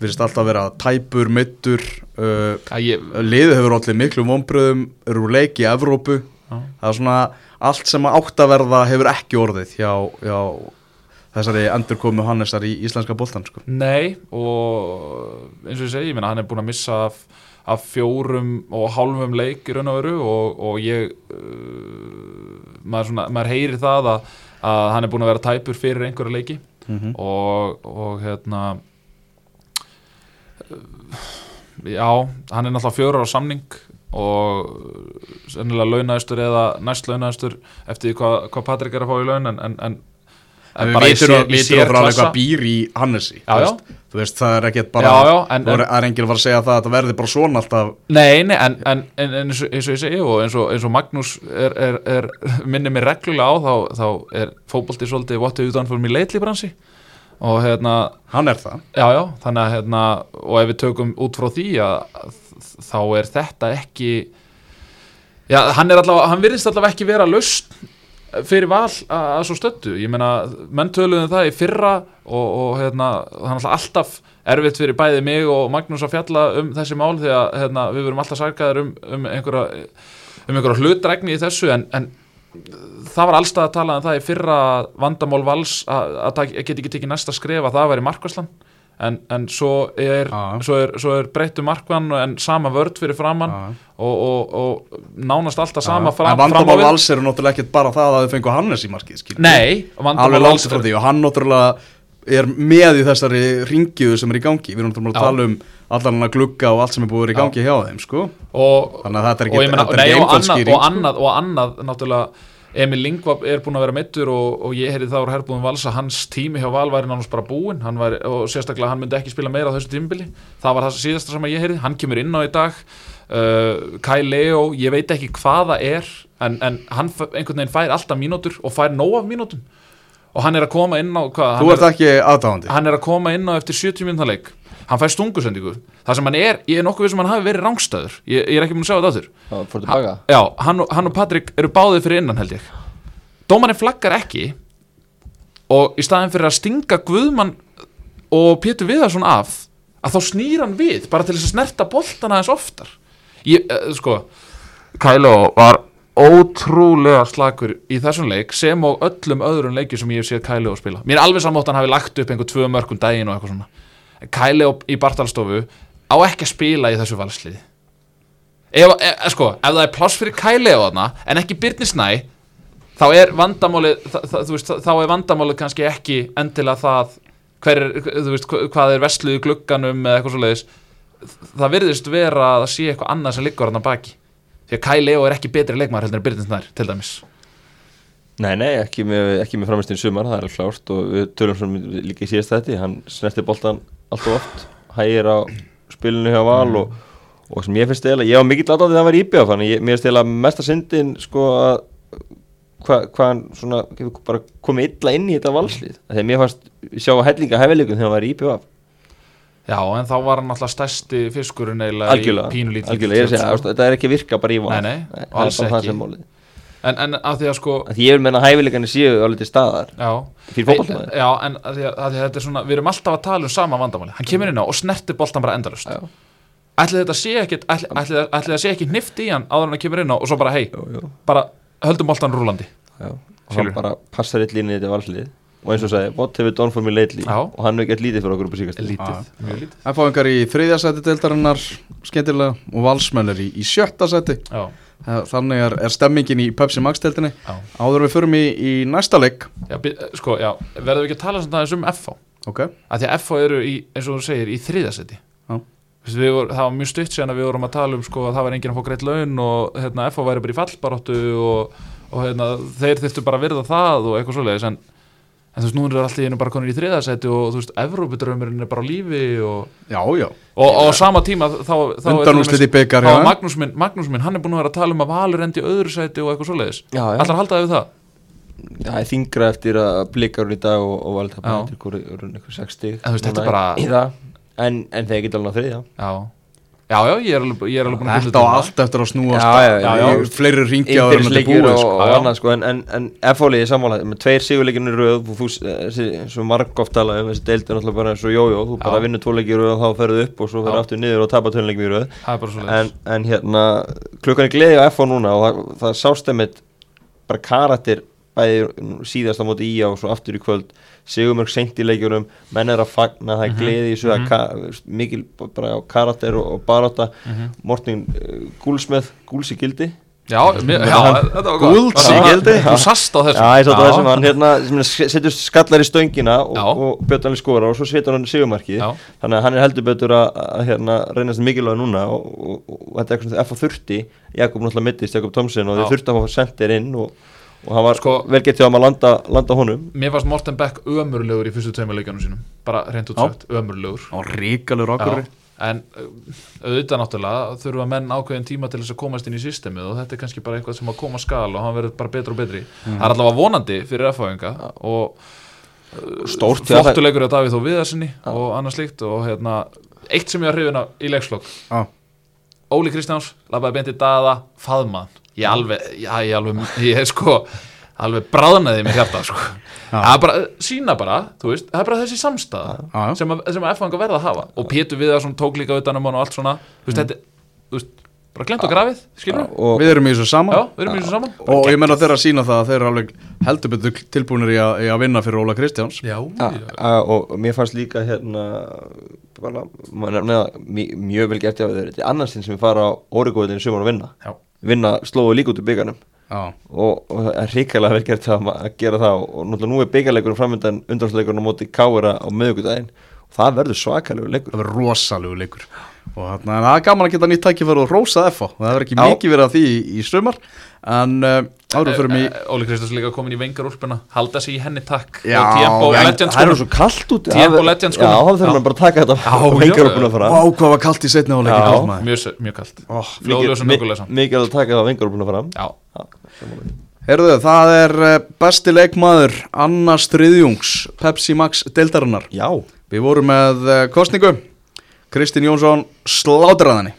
virðist alltaf vera tæpur, mittur, uh, liðið hefur allir miklu vombriðum, eru úr leik í Evrópu. Það er svona allt sem átt að verða hefur ekki orðið hjá, hjá þessari endurkomu Hannesar í íslenska boltan, sko. Nei og eins og ég segi, ég meina hann er búin að missa af, af fjórum og hálfum leik í raun og veru og, og ég uh, maður, svona, maður heyrir það að, að hann er búin að vera tæpur fyrir einhverja leiki. Mm og, og hérna uh, já, hann er náttúrulega fjórar á samning og sennilega launaðistur eða næst launaðistur eftir hvað, hvað Patrik er að fá í laun en, en, en, En bara sér- í sérklassa. hvað býr í Hannesi Já, já. veist, þú veist, það er ekkert bara Já, já, en- þú er, enginn að fara að segja það að þetta verði bara svona alltaf Nei, nei, en, en, en en eins, og, eins og ég segi og eins og, eins og Magnús er, er, er minnir mér reglulega á þá, þá er fótbolti svolítið what have you done for me lately bransi og hérna, hann er það já, já, þannig að hérna, og ef við tökum út frá því að þá er þetta ekki já, hann allavega, hann virðist allavega ekki vera laust fyrir val að, að svo stöttu ég meina, menn töluðum það í fyrra og, og hérna, þannig að alltaf erfitt fyrir bæði mig og Magnús að fjalla um þessi mál því að hérna, við verum alltaf sarkaðir um, um einhverja um einhverja hlutregni í þessu en, en það var allstað að tala um það í fyrra að vandamál vals að, að það geti ekki tekið næsta skref að það væri markvæslan en, en svo er, Já. er, er breyttu markvann en sama vörd fyrir framann Já. og, og, og nánast alltaf sama Já. fram, en vandamál vals eru náttúrulega ekkert bara það að þau fengu Hannes í markið. Nei, vandamál alveg langt frá því og hann náttúrulega er með í þessari ringiðu sem er í gangi við erum náttúrulega Já. að tala um allan hann að glugga og allt sem er búið í gangi hjá þeim sko. og, Þannig að þetta er ekki og, skýring, og, sko. annað, og annað náttúrulega Emil Lingvab er búin að vera mittur og, og ég heyrði það úr herbúðum vals að hans tími hjá Val væri nánast bara búinn. Hann væri, og sérstaklega hann myndi ekki spila meira á þessu tímubili það var það síðasta sem ég heyrði. Hann kemur inn á í dag. Uh, Kai Leo, ég veit ekki hvað það er en, en hann einhvern veginn fær alltaf mínútur og fær nóg af mínútum. Og hann er að koma inn á hvað, þú ert ekki aðdáðandi hann er að koma inn á eftir 70 minúta leik hann fær stungusendingu. Það sem hann er, ég er nokkuð við sem hann hafi verið rángstöður ég, ég er ekki búin að sjá þetta fór tilbaka Já, hann, og- hann og Patrik eru báðið fyrir innan held ég. Dómarinn flaggar ekki og í staðin fyrir að stinga Guðmann og Pétur Viðarsson af að þá snýr hann við bara til þess að snerta boltana aðeins oftar. Ég, uh, sko Kæló var ótrúlega slagur í þessum leik sem og öllum öðrum leikjum sem ég hef séð Kæló spila. Mér er alveg samátt hann hafi lagt upp einhver tvö mörgum daginn og eitthvað svona Kæló í Bartalstofu á ekki að spila í þessu valsliði. Ef, ef, sko, ef það er pláss fyrir Kæli á þarna en ekki Byrni Snæ þá er vandamálið þá er vandamálið kannski ekki endilega það hver er, veist, hva- hvað er vesluð í glugganum eða eitthvað svo leiðis það virðist vera að það sé eitthvað annað sem liggur hann baki. Því að Kæli er ekki betri leikmaður heldur en Byrni Snær til dæmis. Nei, nei, ekki með, með framistinn sumar, það er klárt og við tölum svona líka í síðast þetta, hann snerti boltan alltaf oft, hægir á spilinu hjá Val og, og sem ég finnst eða, ég var mikill aðdáðið að hann var íbjöð þannig ég, mér finnst eða mesta syndin sko að hvað hva svona bara komið illa inn í þetta valslið, þegar mér fannst sjá hellinga hefðileikum þegar hann var íbjöð Já, en þá var hann alltaf stærsti fiskurinn eiginlega í pínulítið algjörlega, ég er að segja, þetta er ekki virka bara í Val. Nei, nei, það alls það ekki. En, en að því að sko Af Því ég vil menna hæfileikarnir séu alveg til staðar Já, Fyrir fótboltamaður. Já, en að því að, að því að þetta er svona Við erum alltaf að tala um sama vandamáli Hann kemur inn á og snertir boltan bara endalust Já. Ætli þetta sé ekki Ætli, ætli, ætli það sé ekki hnift í hann áður en hann kemur inn á og svo bara hei, bara höldum boltan rúlandi. Já. Og hann bara passar eitt línið til valslið Og eins og sagði, what have we done for me lately Já. Og hann hefur gett lítið fyrir okkur upp á síkast Lítið, mjög lítið. F-fáingar í þriðja seti deildarinnar skemmtilega og valsmenn er í, í sjötta seti Já, þannig er, er stemmingin í Pepsi Max deildinni. Já, áður við förum í, í næsta leik. Já bi- Sko, já, verðum við ekki að tala svona aðeins um FH ok, að því að FH eru í, eins og þú segir, í þriðasetti Já. vor, það var mjög stutt síðan að við vorum að tala um sko, að það var enginn að fá greitt laun og hérna, FH væri bara í fallbaróttu og, og hérna, þeir þurftu bara að virða það og eitthvað svoleiðis en, en þú veist, nú er allt í einu bara konur í þriðasetti og þú veist, Evrópudrömmurinn er bara á lífi og, já, já og, og á sama tíma þá, þá er undanúslit í byggar þeim. Magnús minn, Magnús minn, hann er búin að vera að tala um að Valur endi í öðru sæti og eitthvað svoleiðis Já, já Ætlar að halda það við það? Það er þingra eftir að blikar í dag og, og valda Já. bara einhver 60 En þú veist, þetta er bara- í það en, en þeir geta alveg á þriðja Já, já, já, ég er alveg, ég er alveg búin að þetta á allt eftir að snúast Já, já, já, í já. fleiri ringja áður en þetta er búið sko. annað sko en, en, en F-fólið er sammála. Með tveir sigurleikinu röð og þú, þessi, svo marg oft tala um þessi deildi náttúrulega bara eins og jójó þú bara vinnur tvo leikir röð og þá ferðu upp og svo ferðu aftur niður og tapar tveir leikir í röð. Það er bara svoleiðis. En, en hérna klukkan er gleði á F núna og það, það sást einmitt bara karakter bæði síðast á móti í og svo aftur í kvöld Sigurmörg seint í leikjurum menn er að fagna, það er Mhm, gleði í mm -hmm. mikil bara á karakter og, og baráta Mhm. Morten uh, Gúlsmeð, Gúls í gildi. Já, mér, já, þetta var gott. Gulds í gildi. Þú sast á þessu. Já, ég sátt á þessum, hann hérna setur skallar í stöngina og, og Björn skora og svo setur hann sigurmarkið. Já, þannig að hann er heldur betur að, hérna, reynast mikilvæg núna og, og, þetta er eitthvað F á þurfti. Jakob náttúrulega mittist, Jakob Thomsen og þeir þurfti að fá sendir inn og, og hann var Sko- vel hjá hann að landa, landa honum. Mér fannst Morten Beck ömurlegur í fyrstu tveimur leikjunum sínum. Bara reynd Já. sagt, ömurlegur. Á ríkalur okkur En auðvitað náttúrulega þurfa menn ákveðin tíma til þess að komast inn í systemið og þetta er kannski bara eitthvað sem að koma skal og hann verður bara betri og betri. Það er allavega vonandi fyrir F-fáinga og Stórt hjá flottu leikur á Davíð og Viðarsinni og annað slíkt og hérna eitt sem ég var hrifin af í leikslokk Já. Óli Kristjáns, labbaði beint í daða faðmann, ég alveg já, ég alveg, ég er sko alveg bráðnaði mér hjarta sko. það er bara, sína bara, þú veist það er bara þessi samstæða Já, já. sem að, sem að F-fanga verða að hafa. Og Pétur Viðarsson tók líka utan um hann og allt svona. Þú veist, þetta, þú veist, bara glemt og grafið skilur við, og við erum í þessu saman. Já, við erum í þessu saman. Og ég menna þeirra að sína það að þeir eru alveg heldur betur tilbúinir í að, í að vinna fyrir Óla Kristjáns. Og mér fannst líka hérna bara, nefna mjög vel gert hjá þeir. Þetta er annars sinn sem við fara á Órigóðinu sumar að vinna. Já, vinna slóðu líka út úr byggarnum já, og, og það er ríkælega vel gert að, að gera það og náttúrulega nú er byggjarleikurinn framöndan undanstleikurinn á móti Káura á miðugudaginn og það verður svakalegur leikur. Það verður rosalegu leikur og þarna, en það er gaman að geta nýtt tækifæri og rósa FH og það verður ekki Já. mikið verið að því í, í sumar en uh, árum fyrir mig Eh, eh, Óli Kristjáns líka komin í vengarúlpuna. Halda sig í henni takk. Já, og Legends það er svo kallt út Tiempo Legends já, komin. þá þurfum Já. við bara að taka þetta Já, og já, já. að fara Vá, hvað var kallt í setni á Já. leikin mjög, mjög kalt. Oh. flóðljósa nöggulega samt mikið að taka það á hengar upp að fara já, Herðu, það er uh, besti leikmaður Annars Þriðjungs Pepsi Max deildarinnar. Já, Við vorum með uh, kostningu Kristinn Jónsson slátraðani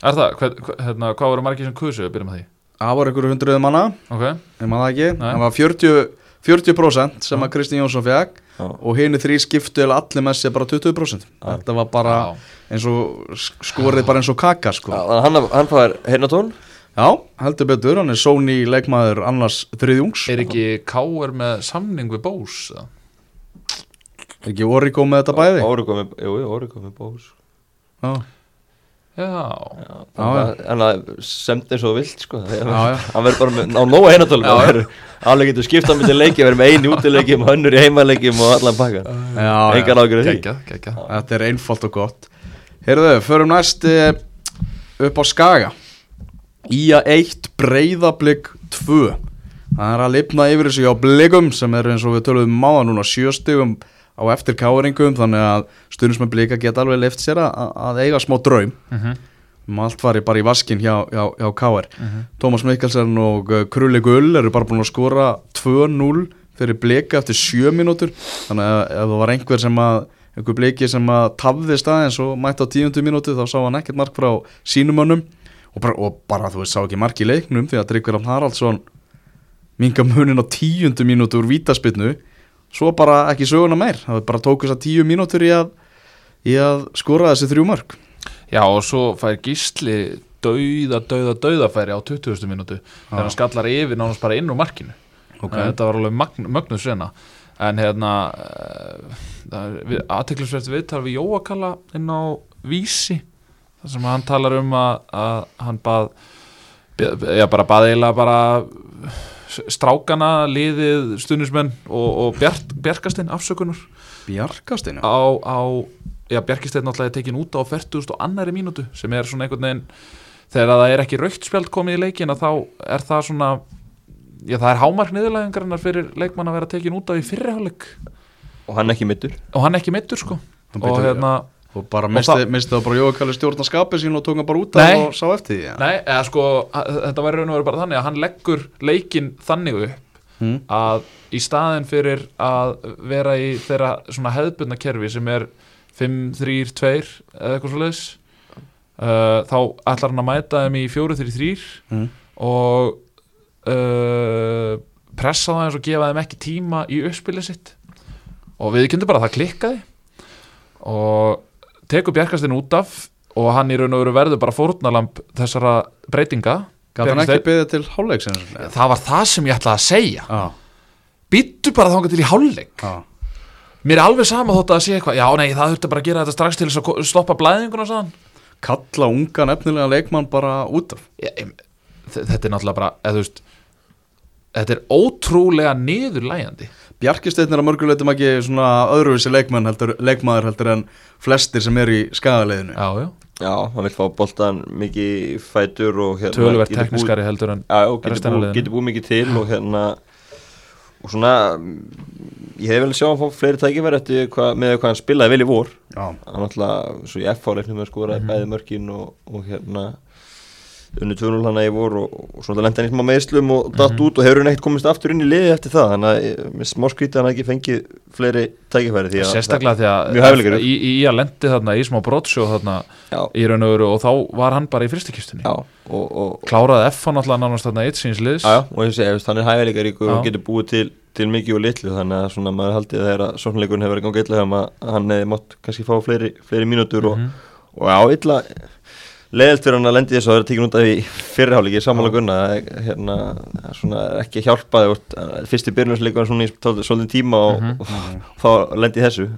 er það, hvað, hvað, hérna, hvað voru margir sem kusu, byrjum að því. Það voru einhverju hundruð manna, ok, ég maður það ekki. Nei. Það var 40, 40% sem að Kristinn Jónsson fekk og hini þrý skiptu eða allir með sér bara 20% Þetta var bara eins og skorið bara eins og kaka sko. Já, hann, hann fær hernatón Já, heldur betur, hann er Sony leikmaður annars þriðjungs. Er ekki K.R. með samning við Bós? Er ekki Origo með þetta bæði? Órigó með, jú, Órigó með bós Já, já, Já, Já, hann að semt eins og vilt sko. Það Já, já. hann verður bara með, á nóga já. alveg getur skipta með leiki verður með einu útileikjum, hönnur í heimaleikjum og allan pakka já, engar ágjörði því. Geggjað, geggjað. Þetta er einfalt og gott. Heyrðu, förum næst eh, upp á Skaga. Ía 1, Breiðablик 2 Það er að lifna yfir þessu hjá blikum sem er eins og við töluðum um máða núna sjöstigum á eftir káringum þannig að stundins með blika geta alveg lift sér að, að eiga smá draum. Mhm, um allt fari bara í vaskin hjá, hjá, hjá K.R. mhm. Tómas Mikkelsen og uh, Krulli Gull eru bara búin að skora 2-0 fyrir blika eftir 7 mínútur. Þannig að ef það var einhver sem að einhver bliki sem að tafði staðins og mætti á 10 mínútu þá sá hann ekkert mark frá sínumönnum og bara, og bara þú veist sá ekki mark í leiknum því að Tryggver Rafn Haraldsson minga munin á tíundu mínútu úr vítaspinnu svo bara ekki söguna meir það bara tók þess að tíu mínútur í að, í að skora þessi þrjú mörg Já og svo fær gísli dauða, dauða, dauðafæri á 20. minútu þegar hann skallar yfir nánast bara inn úr markinu Ok. okay. þetta var alveg magn, mögnuð sena en hérna aðteklisvert viðtal við Jóakalla inn á Vísi þar sem hann talar um að, að hann bað já bara bað eiginlega bara strákana, liðið, stuðnismenn og, og Bjart, Bjarkastinn afsökunar. Bjarkastinu á, á já, Bjarkisteinn náttúrulega er tekin út á 40 og annari mínútu sem er svona einhvern veginn þegar það er ekki raukt spjald komið í leikin að þá er það svona já það er hámark niðurlæðingarinnar fyrir leikmann að vera tekin út á í fyrriháleik og hann ekki mittur og hann ekki mittur sko. Og hérna, og bara Og misti, það- bara Jókalli stjórna skapið sín og tók hann bara út af og sá eftir því ja. nei, eða sko þetta væri raun og veru bara þannig að hann leggur leikin þannig upp mm. að í staðin fyrir að vera í þeirra svona hefðbundna kerfi sem er 5, 3, 2 eða eitthvað svo leiðis uh, þá ætlar hann að mæta þeim í 4, 3, 3 Mm. og uh, pressa það eins og gefa þeim ekki tíma í uppspilið sitt og við kynntum bara að það klikkaði og tekur Bjarkastinn út af og hann í raun og veru verður bara fórnalamb þessara breytinga. Gat hann ekki byggðið til hálfleiksins það var það sem ég ætlaði að segja. Já, býttu bara þangað til í hálfleik. Já. Mér er alveg sama þótt að sé eitthvað já nei það þurfti bara að gera þetta strax til þess að stoppa blæðinguna sann Kalla unga nefnilega leikmann bara út af. Þetta er náttúrulega bara eða, veist, þetta er ótrúlega niðurlægjandi Bjarkisteinn er að mörguleitum ekki svona öðruvísi leikmann heldur, leikmaður heldur en flestir sem er í skagaleginu já já. Já, hann vil fá boltan mikið í fætur og hérna töluvert getur búið- tekniskari heldur en já, já, getur búið, mikið til og hérna og svona mm, ég hef vel sjá hann fá fleiri tækifæri eftir hvað, með hvað hann spilaði vel í vor. Já, hann alltaf, svo í F-fáleiknum með skoraði Mhm. bæði mörkin og, og hérna unni 2-0 hana í vor og, og svona lenda hann í smá meðslum og datt Mhm. út og hefur hann ekkert komist aftur inn í liði eftir það þannig að eh, með smá skrítið hann ekki fengið fleiri tækifæri því að sérstaklega því að í, í að lendi þarna í smá brotsjó þarna já, í raun og veru og þá var hann bara í og, kláraði F hann alltaf nánast þarna eitt síns liðs. Já, og ég segi, hann er hæfileikaríkur og getur búið til, til mikið og litlu þannig að svona maður haldið þegar að sóknleikurinn hefur verið gangið illa hann hefði mátt kannski fá fleiri, fleiri mínútur og, Mhm. og já, illa leðilt fyrir hann að lendi þessu að vera tekin út af í fyrirháleiki samanlega gunna hérna, það er svona ekki hjálpaði fyrst í byrjunarleikur svona í svolítinn tíma og, Mhm. og, þá lendi þessu.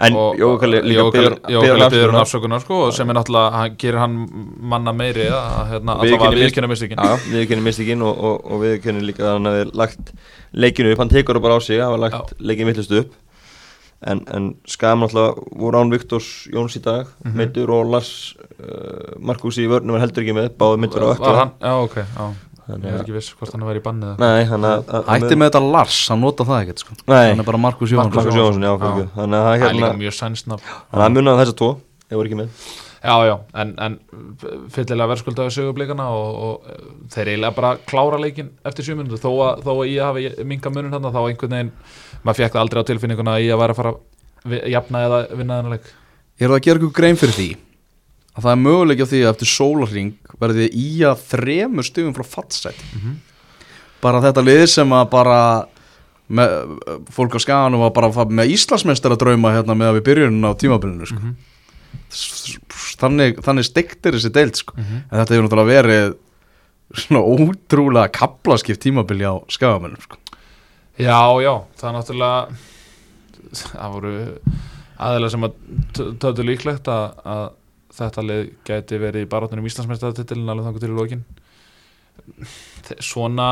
En Og- Jókalli biður- biður Jókalli um biður um afsökunar. sko, og sem er náttúrulega, hann gerir hann manna meiri að hérna, viðkynna mistökin. Já, viðurkenni mistikinn og, og, og viðurkenni líka að hann hefði lagt leikinu upp, hann tekur það bara á sig, hafa lagt leikin vittlust upp en, en skam náttúrulega voru án Viktors Jóns í dag, Mhm. meittur og Lars uh, Markus í vörnum er heldur ekki með, báði meittur á hann, já ok, já. Þannig Ég er ekki viss hvort hann var í bannið eða- Nei, hann að- Hætti með þetta Lars, hann nota það ekkert sko. Nei, Hann er bara Markus Jónsson Markus Jónsson, já, Já. fyrir Þannig að það Það er hérna líka mjög sænsnafn. Þannig að munnaði þessa tvo, ég voru ekki með Já, já, en, en fyllilega verðskuldaði sögublikana og, og eh, þeir eiginlega bara klára leikin eftir sjö minútur þó þó að ég hafi minga munum þarna þá einhvern veginn, maður fekk það aldrei á tilfinninguna að ég að vera að fara að jafna eða vinna þennan leik Ég er að gera ykkur grein fyrir því að það er möguleik á því að eftir sólarring verði í að þremur stugum frá fattsætt bara þetta lið sem að bara með, fólk á skaganum var bara að fara með Íslandsmeistar að drauma hérna með að við byrjunum á tímabilinu sko. Mhm. S- þannig, þannig stektir þessi deild sko. Mhm. en þetta hefur náttúrulega verið svona ótrúlega kaplaskipt tímabili á skagamennum sko. Já, já, það er náttúrulega það voru aðeins sem að t- töldu líklegt að, að þetta lið gæti verið í barátunum Íslandsmeistaratitilin alveg þangur til í lokin Þe- svona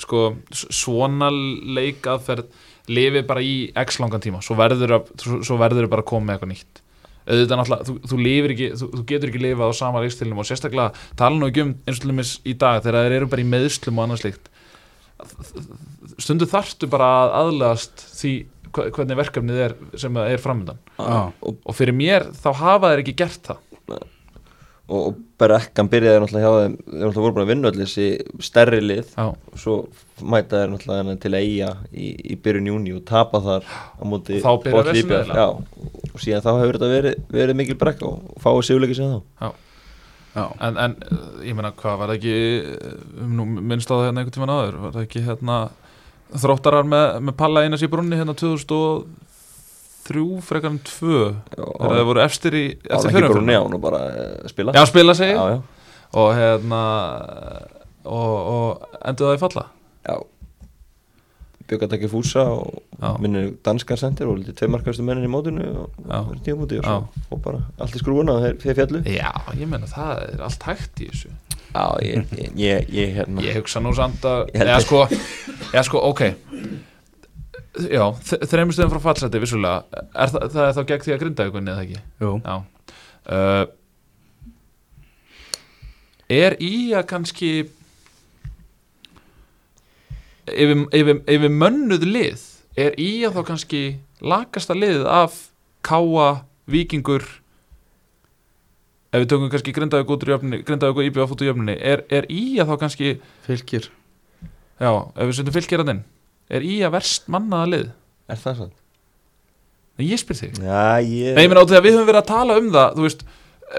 sko, svona leikaðferð lifi bara í x langan tíma svo verður verður bara að koma með eitthvað nýtt auðvitað náttúrulega, þú, þú, lifir ekki, þú, þú getur ekki lifað á sama leikstilnum og sérstaklega tala nú ekki um eins og lumis í dag þegar þeir eru bara í meðslum og annað slíkt. Stundu þarftu bara að aðlegast því hvernig verkefnið er sem er framöndan og, og fyrir mér þá hafa þeir ekki gert það og, og Berekkan byrjaði náttúrulega hjá þeim Þeir náttúrulega voru búin að vinna öll þessi stærri lið. Já, og svo mæta þeir náttúrulega til eiga í, í byrjun júni og tapa þar á móti Þá Botn vesen IBF. eiginlega. Já, og síðan þá hefur þetta verið, verið mikil brekka og fáið sigurleiki síðan þá. Já, en, en uh, ég meina hvað var það ekki nú minnst á það hérna einhvern tímann áður var það ekki hérna þróttarar með, með palla einas í brunni hérna 2003 frekar en 2 þegar það voru efstir í eftir bara fyrirumferðina. neán og bara eh, spila. Já, spila sig. Já, já, og hérna og, og endur það í falla? Já. Bjöggatæki Fúsa og Já. minnir danskar sendir og litið tveimarkastu mennin í mótinu og verið tímúti og Já. svo og bara allt í skrúuna og þeir, þeir fjallu Já, ég meina það er allt hægt í þessu. Já, ég, ég, ég, ég hérna Ég hugsa nú samt að held eða sko, sko, ok Já, þreymur stöðum frá fallseti vissulega, er það, það er þá gegn því að grinda ykkur eða ekki? jú. Uh, Er í að kannski yfir, yfir mönnuð lið er í að þá kannski lakasta liðið af káa, vikingur ef við tökum kannski grindaðug út úr jöfninni grindaðug og íbjöf út úr jöfninni er, er í að þá kannski Fylgir já, ef við setjum fylggerðin er í að verst mannaða lið? Er það sann? ég spyr þig. Já, ég Nei, ég meina við höfum verið að tala um það veist,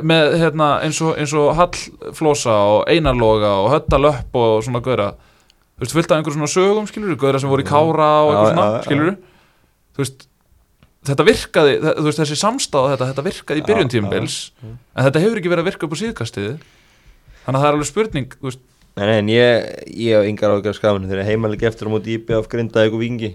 með hérna eins og, eins og Hallflósa og Einarloga og Höttalöpp og svona gauðra þú veist, fullt af einhverjum svona sögum, skilur gauðra sem voru í Kára og eitthvað svona, skilur þú veist, þetta virkaði þú veist, þessi samstáð þetta, þetta virkaði í Já, byrjun já. tímabils en þetta hefur ekki verið að virka upp á síðkastiði þannig að það er alveg spurning þú veist, Nei, nei, en ég, ég hef yngar ágjör skafinu þegar heimalega eftir á móti íbjöð af grindaði og vingi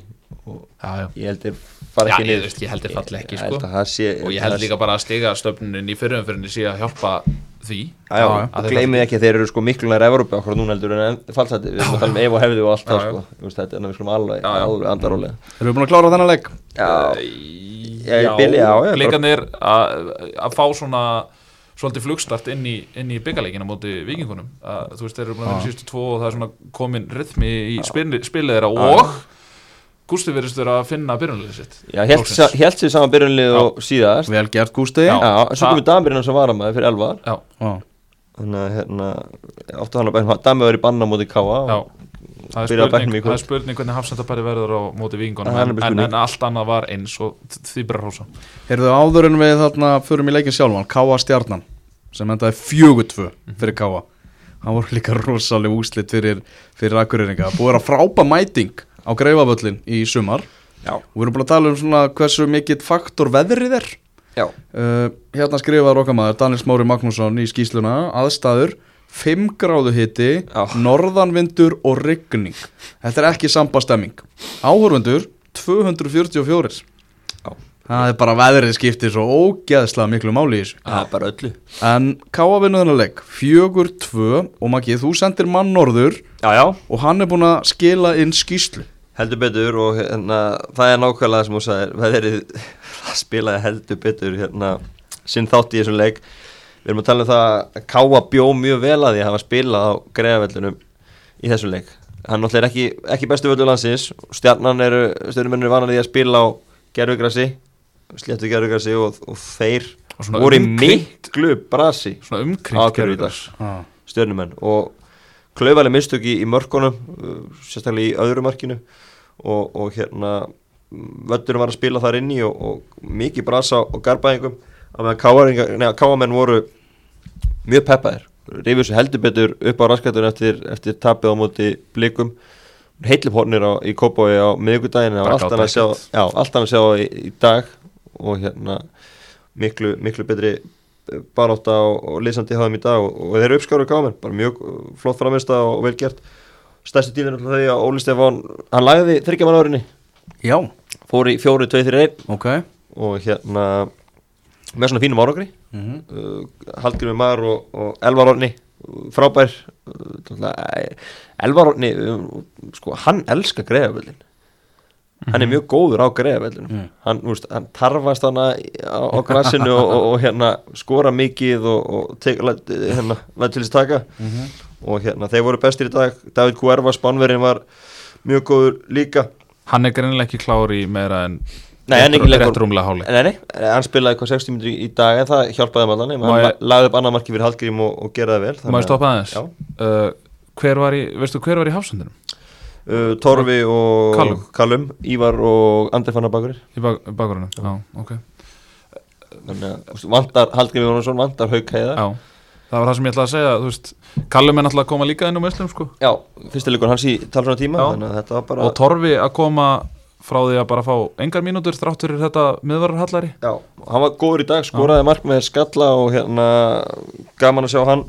og já, já. ég held ég fara ekki niður. ég held þeir falli ekki, sko. að og ég held líka bara að stiga stöfnunin í fyrirumfyrinni sé að hjálpa því. Já, og Að gleymið ekki að þeir eru sko miklu nær Evrópi okkur núna heldur en fallsæti. Við erum að tala um Ef og hefði og allt það sko. Þú veist, þetta er við skulum alveg, alveg andarólega Erum við búin að klára þennan leik? Já, Já, Blikarnir að að fá svona svolítið flugstart inn í, inn í byggarleikina móti vikingunum að, þú veist, þeir eru búin að vera Já. síðustu tvo og það er svona komin rytmi í spilið, spilið þeirra og Gústi verðist vera að finna byrjunlega sitt já held, sér saman byrjunlið og síðast. Vel gert Gústi. Já. Svo komið Damir sem var að maður fyrir Elvar Já, Já. Þannig að hérna, ofta hann að Damir var í banna móti Káa já og- Það er, Byrja að bekknum spurning, í kvöld. það er spurning hvernig hafsendabæri verður á móti er en, en, en allt annað var eins og því bara hrósa Heyrðu áður en við þarna förum í leikin sjálfan Káa Stjarnan sem endaði fjögur tvö fyrir Káa hann voru líka rosaleg úslit fyrir, fyrir akkurýringa búið að frápa mæting á greifavöllin í sumar. Já, og við erum búin að tala um svona hversu mikill faktor veðrið er. Já, uh, hérna skrifaði okkamaður Daniel Smári Magnússon í skýsluna aðstæður 5 gráðu hiti Já. norðanvindur og rigning. Þetta er ekki sambastemming. Áhörfundur 244 Já. það er bara veðrið skiptir svo ógeðslega miklu máli í þessu. Það er bara öllu. En Káa vinnu þennan leik 4-2 og Maggi þú sendir mann norður Já, já, og hann er búin að skila inn skýslu heldur betur og hérna, það er nákvæmlega sem þú sagðir veðrið það spilaði heldur betur hérna, sinn þátt í þessum leik við erum að tala um það að Káa bjó mjög vel að því að hafa spilað á greiðavellunum í þessum leik. Hann náttúrulega er ekki, ekki bestu völdu landsins. Stjarnan eru, stjörnumennir eru vanan því að spila á gerfugrassi sléttu gerfugrassi og, og þeir Og voru í miklu brasi Svona Á dag. gervigras. stjörnumenn. Og klaufaleg mistök í, í mörkunum uh, sérstaklega í öðru markinu. Og, og hérna völdurum var að spila þar inni og, og mikið brasa og garbaðingum að meðan káamenn voru mjög peppaðir. Rifið sér heldur betur upp á raskatun eftir, eftir tapið á móti blikum. Heitlipórnir í Kópói á miðvikudaginn það var Bara allt annað að sjá, gátt já, allt annað að sjá í, í dag og hérna miklu, miklu betri barátta og, og leysandi háðum í dag og, og þeir eru uppskáru kámen, bara mjög flott framist og vel gert. Stærsti dílinn er því að Óli Stefán hann lagði þryggjaman árinni já, fór í fjóri, tvei, þrjir, einn. Og hérna með svona fínum árangri. Mm -hmm. uh, Hallgrimur Mar og, og Elvar Orni frábær uh, Elvar Orni uh, sko, hann elskar greiðavöldin hann er mjög góður á greiðavöldin Mm. hann, úst, hann tarfast hana á, á grassinu og, og, og hérna skora mikið og, og tek, læt, hérna, læt til þess taka. Og hérna þeir voru bestir í dag. David Guerva Spánverðin var mjög góður líka. Hann er greinilega ekki klár í meira en Nei, hann er ekki háli Nei, nei, hann spilaði eitthvað 60 minnur í dag en það hjálpaði allan Má hann lagði upp annað marki fyrir Hallgrím og, og geraði vel Má þannig ég stoppa að- aðeins? Já. Uh, hver var í, veistu hver var í hafsendinum? uh, Torfi og Callum. Callum Ívar og Andri Fannar Bakurir Í bak, bakgrunum? Já, ok þannig að vantar Hallgrím Jónsson vantar Hauk Heiða Já, það var það sem ég ætlaði að segja þú veist, Kallum er náttúrulega að koma líka inn um Íslam sko. Já, fyrsti leikur hans í talsvona tíma þannig að og Torfi að koma frá því að bara fá engar mínútur þrátt fyrir þetta miðvararhallari Já, hann var góður í dag, skoraði mark með skalla og hérna gaman að sjá hann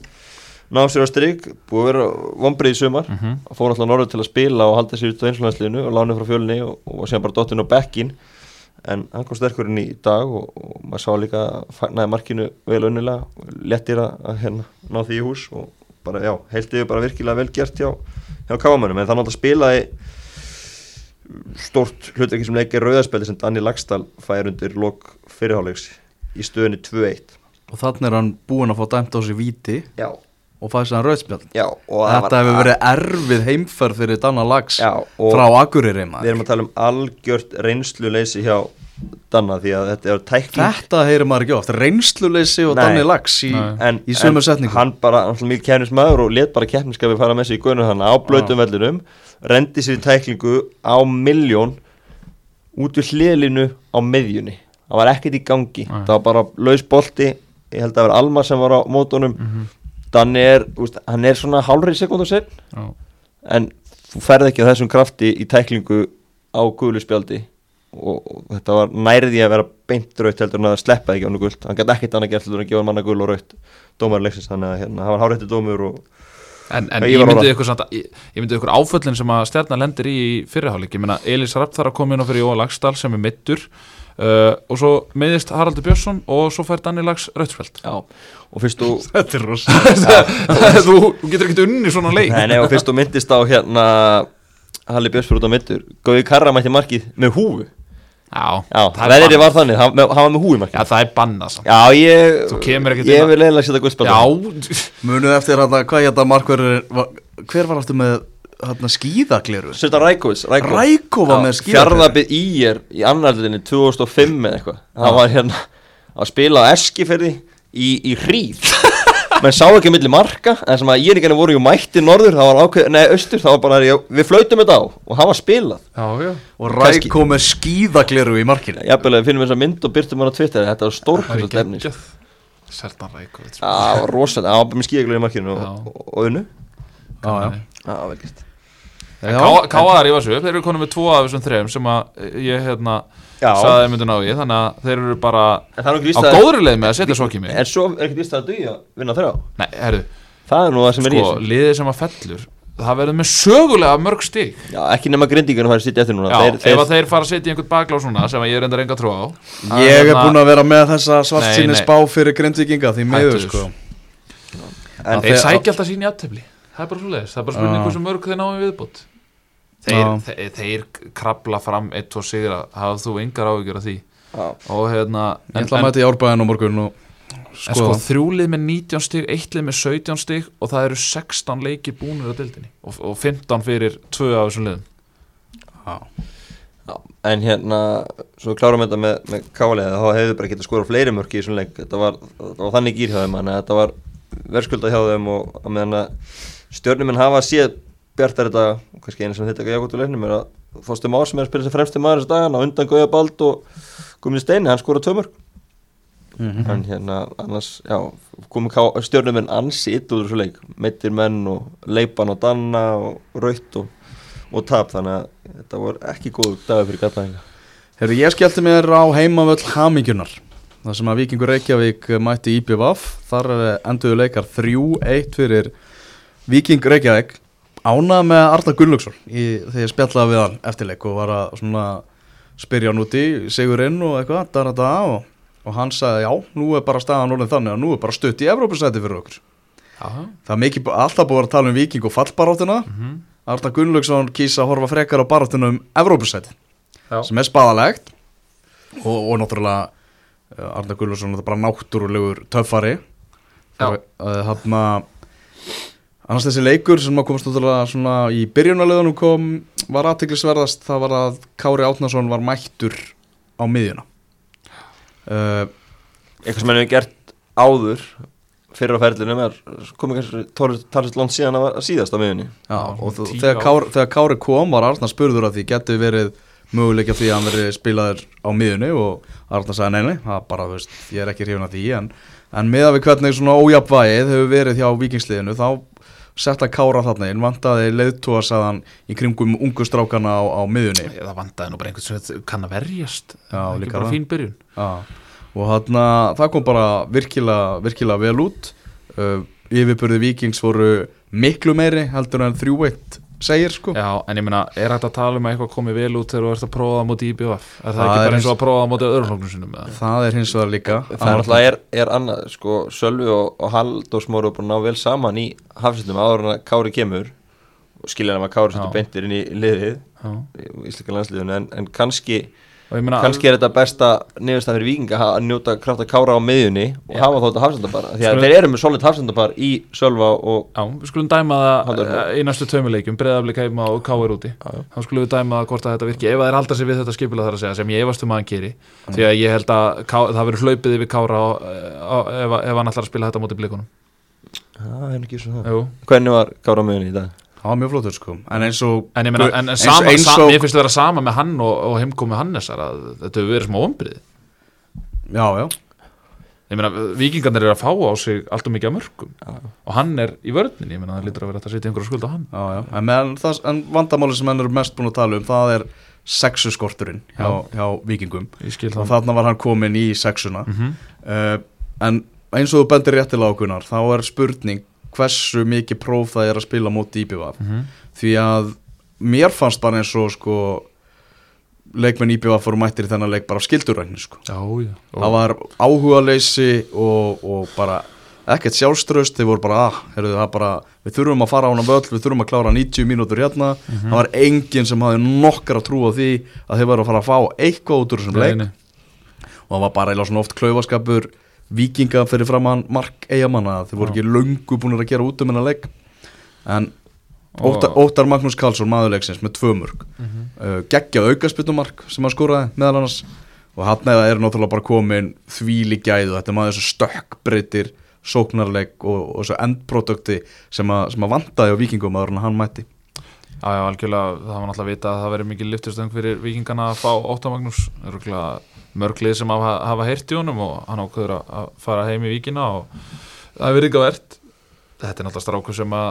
ná sér á strik, búið að vera vombrið í sumar. Mm -hmm. og fór alltaf norður til að spila og halda sér út á einslunarsliðinu og láni frá fjölni og, og síðan bara dottinn á bekkin en hann kom sterkurinn í dag og, og maður sá líka að fagnaði markinu vel önnilega, lettir að, að hérna, ná því í hús og bara já, heiltið bara virkilega vel gert hjá, hjá káamönnum en það náttúrulega spilaði stórt hlutverki sem leikir rauðarspeldi sem Danni Lagstall fær undir lok fyrirháleiks í stöðunni 2-1 og þannig er hann búinn að fá dæmt á sig víti Já, og fæði sér það Þetta hefur verið erfið heimferð fyrir Danna Lags Já, frá Akureyri við maður erum að tala um algjört reynsluleysi hjá Danna því að þetta er tækling Þetta heyrir maður ekki oft, reynsluleysi og. Danni Lags í, en, í sömu en setningu. hann bara, hann er mikið kefnismæður og let bara keppniskafi fara með sig í guðinu þannig á blötum vellinum rendi sér í tæklingu á miljón út við hliðlinu á miðjunni það var ekkert í gangi, Nei. það var bara laus bolti, ég held að vera Almar sem var á mótunum, Mhm. Danni er úst, hann er svona hálfri sekundu sen Já. en þú ferð ekki á þessum krafti í tæklingu á gulu spjaldi og, og þetta var nærði að vera beint raut heldur en að það sleppa ekki á hann gult. Hann gæti ekkert annað gert heldur en að gefa manna gul og raut dómar leiksins, þannig að hérna, það var hárætti dómur og En, en ég, ég myndi ykkur, ykkur áföllin sem að stjarnan lendir í í fyrirháleik. Ég meina Elís Rapp þarf að koma inn á fyrir Jóa Lagstall sem er mittur uh, og svo meðist Haraldur Björnsson og svo fær Danni Lags rauðsfjöld já, og fyrst þú Þetta er rosa þú, þú getur ekkert unni svona leik. Nei, nei, og fyrst þú myndist á hérna Halli Björnsfjörð út á mittur Góði Karra mætti markið með húfu Já, já, er bannað. var þannig, hann, hann var með markið Já, það er bannað samt. Já, ég Þú kemur ekkert ég vil eiginlega setja guðspjald Já, Munið eftir hann að hvað ég þetta markverður Hver var aftur með hann skíðagleru? setja Rækovits Ræko var með skíðagleru Fjarðabið í er í annarlinni 2005 eða eitthvað. Það var hérna að spila á Eskifirði í, í hríð menn sá ekki að milli marka en sem að ég er ekki voru jú mætti norður það var ákveð, nei austur, það var bara já, við flautum þetta á og hann var spilað. Já, já. Og Kannski- Ræko með skíðagleru í markinu. Jafnvel að við finnum þessa mynd og byrtum hann á Twitter þetta var Það stórkvæmst efni geggjað Sertan Rækovits það var rosalega, það var með skíðaglu í markinu og, unnu. Já, já. Já, vel gert. Káaðar í þessu, þeir eru konum með tvo af þessum þrejum sem að ég hérna Þeir myndu ná í þannig að þeir eru bara það er á góðri leið með að setja sokki mig. En svo er ekkert víst að duði að vinna þrjá? Nei, herru, Það er nú það sem er í sko, þessu. liðið sem að fellur það verður með sögulega mörg stig. Já, ekki nema grindingunum fara að sitja eftir núna. Já, þeir, ef að þeir fara að setja í einhvern baklá svona sem að ég er enda enga trú á Ég er hérna- búinn að vera með þessa svartsinni spá fyrir grindvikinga Því Hættu sko. En Þeir þeir- sækja alltaf sín í aðtöfli Það er bara svo leiðis, það er bara spurning hversu mörg þeir náum viðbútt þeir, þeir, þeir krabla fram eitt og sigra, hafðu þú engar áhyggjur af því? Já. og hérna Ég ætla að mæta í árbæðin á morgun og En sko þrjúlið með 19 stig, eittlið með 17 stig og það eru 16 leikir búnir á dildinni og, og 15 fyrir tvö af þessum liðum. Já. Já, en hérna, svo við klárum þetta með, með káliða, þá hefðu bara getað skora fleiri mörki í þessum leik, þetta var, þetta var þannig gýr hjá þeim, þannig að þetta var verðskulda hjá þeim og að meðan að stjórnuminn hafa séð bjartar þetta, og kannski einu sem þetta ekki jákvæmt úr leiknum er að Þórstum Ár sem er að spila sem fremsti maður þessu dagan á undan Gauja Bald og Guðmund Steini, hann skora tvö mörk. Mhm. en hérna annars, komið stjórnuminn ansi itt úr þessu leik, meittir menn og leipan og danna og raut og, og tap, þannig að þetta voru ekki góð dagur fyrir gataðinga Herru, ég skellti mér á heimavöll Hamingjunar þar sem að Víkingur Reykjavík mætti IPVaf þar enduðu leikar 3-1 fyrir Víking Reykjavík ánað með Arda Gunnlaugsson þegar ég spjallaði við hann eftirleik og var að svona spyrja hann úti Sigurinn og eitthvað da, da, da, og, og hann sagði já, nú er bara staðan orðin þannig að nú er bara stutt í Evrópusæti fyrir okkur Já, það er mikið, alltaf búið að tala um Víking og fallbaráttuna Mhm. Arda Gunnlaugsson kýsa að horfa frekar á baráttuna um Evrópusæti Já. sem er spaðalegt og, og náttúrulega uh, Arna Gullarsson er bara náttúrulegur töffari Já. Að annars þessi leikur sem að komast náttúrulega svona í byrjunarleðunum kom var aðtiklisverðast það var að Kári Átnason var mættur á miðjuna. Uh, eitthvað sem hann hefur gert áður fyrir á ferlinum er komið kannski talsist lónt síðan að var síðast á miðunni já, og þegar ár. Kári, þegar Kári kom var Arna spurður að því getur verið möguleika því að hann verið spilaður á miðjunni? Og Arna sagði nei, nei, það er bara, þú veist, ég er ekki hrifun af því en en meða við hvernig svona ójafvægið hefur verið hjá vikingsliðinu þá setta Kára þarna inn vantaði leiðtúa saðan í kringum ungu strákana á, á miðunni það vandaði nú bara einhvern sem kann að verjast. Já, ekki bara fín byrjun. Já, og þarna það kom bara virkilega, virkilega vel út. Uh, yfirbörði vikings voru miklu meiri heldur en 3-1 segir sko. Já, en ég meina, er hægt að tala um að eitthvað komi vel út þegar þú ert að prófa það mútið IBF Er það, Það ekki er bara eins og að prófa það mútið öðrum flóknum sinum eða? það er hins vegar líka. Það er náttúrulega er, er annað, sko, Sölvi og, og Halldór Smáru er búin að ná vel saman í hafsendum áður en að Kári kemur. Og skilja hann að Kári setur beintir inn í liðið Já. í íslika landsliðinu en, en kannski, Og kannski er þetta besta niðurstað fyrir vikinga að njóta kraft að Kára á miðjunni og Já. hafa þótt hafsendapar. Því að Skulum- þeir eru með solid hafsendapar í Sölva og Já, við skulum dæma það eh, í næstu tveimileikjum, breyðaflik heima og káir úti. Já. þá skulum við dæma það hvort að þetta virki. Ef það er alltaf sér við þetta skipula þar að segja sem ég efast um að hann geri því að ég held að ká, það verður hlaupið yfir kára á, á, ef, ef hann ætlar að spila þetta mútið blikunum. Er Jú. Hvernig var Kára á miðjunni í dag? Það var mjög flottur sko. En eins og En ég meina, en, en sama, eins og mér finnst það vera sama með hann og, og heimkomi Hannesar að þetta hefur verið smá ombrið já, já, Ég meina, vikingarnir eru að fá á sig allt og mikið af mörgum Já. og hann er í vörðninni, ég meina, það lítur að vera að setja einhverja skuld á hann. Já, já. En, það, en vandamáli sem henn eru mest búin að tala um það er sexu skorturinn hjá, hjá vikingum Ég og það. þarna var hann komin í sexuna. Mm -hmm. uh, en eins og þú bendir réttilega ákunar þá er spurning hversu mikið próf það er að spila móti IBVF því að mér fannst bara eins og sko leikmenn IBVF fóru mættir í þennan leik bara af skildurækni sko. Já, já. Það var áhugaleysi og, og bara ekkert sjálfströst þeir voru bara, ah, heyrðu, bara við þurfum að fara á hana völl, við þurfum að klára 90 mínútur hérna, Mhm. það var enginn sem hafði nokkara trú á því að þeir varu að fara að fá eitthvað út úr þessum leik. og það var bara eða svona oft klaufaskapur vikinga fyrir framann mark eigamanna þeir voru ekki löngu búin að gera út um hennar leik. En Óttar, Óttar Magnús Karlsson maðurleiksins með tvö mörg Mhm. uh, geggjað aukaspytumark sem hann skoraði meðal annars. Og hann eða er náttúrulega bara komin þvíli gæðu, þetta er maður þessu stökkbreytir sóknarleik og, og þessu endprodukti sem að, sem að vandaði á vikingum aður hann mætti. Já, já, algjörlega, það var náttúrulega að vita að það verið mikið lyftustöng fyrir vikingana að fá Óttamagnús mörglið sem hafa, hafa heyrt í honum og hann ákveður að- fara heim í vikina og það ekki að verðt þetta er náttúrulega strákur sem að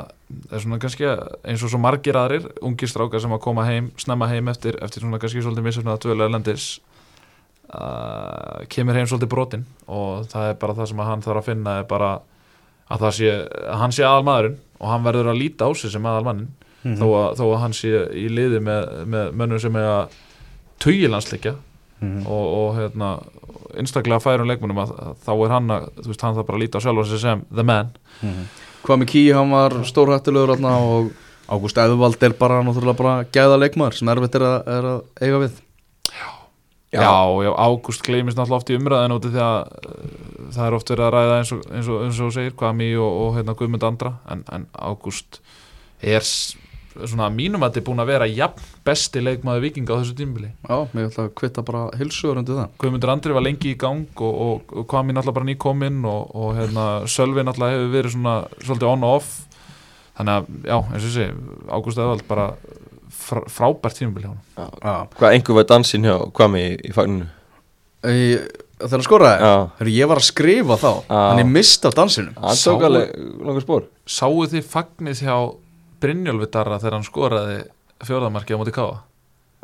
er svona kannski eins og svo margir aðrir ungir strákar sem að koma heim, snemma heim eftir, eftir svona kannski svolítið misöfnað að dvöla erlendis uh, kemur heim svolítið brotin og það er bara það sem að hann þarf að finna er bara að það sé, að hann sé aðal maðurinn og hann verður að líta á sig sem aðal mannin Mhm. þó, að, þó að hann sé í liði með, með mönnum sem er að tugilandsleikja Mhm. og, og hérna, einstaklega færum leikmunum að, að þá er hann að, þú veist, hann þarf bara að líta á sjálfa sig sem the man. Hvað með Kí, hann var stórhættulegur þarna og Ágúst Eðvald er bara náttúrulega bara gæða leikmaður sem erfitt er að, er að eiga við. Já, já, Ágúst gleymist náttúrulega oft í umræðin út af því að uh, það er oft verið að ræða eins og, eins og, eins og segir, Kvami og, og hérna, Guðmund Andra en, en Ágúst er svona mínum að þetta er búin að vera jafn besti leikmaður vikinga á þessu tímbili Já, mér ætla að kvitta bara hilsugur undir það. Guðmundur Andri var lengi í gang og, og, og Kvami náttúrulega bara nýkominn og, og hérna, Sölvi náttúrulega hefur verið svona svolítið on og off. Þannig að, já, eins og segi Ágúst Eðvald bara fr frábært tímabil hjá hann Já, Hvað einhver var dansin hjá Kvami í, í fagninu? Þegar hann skoraði, Já. Heru, ég var að skrifa þá Já. en ég mist af dansinum. Hann Sá- tók alveg langar spór Sáu þið fagnið hjá Brynjólfi Darra þegar hann skoraði fjóðamarki á móti Káa?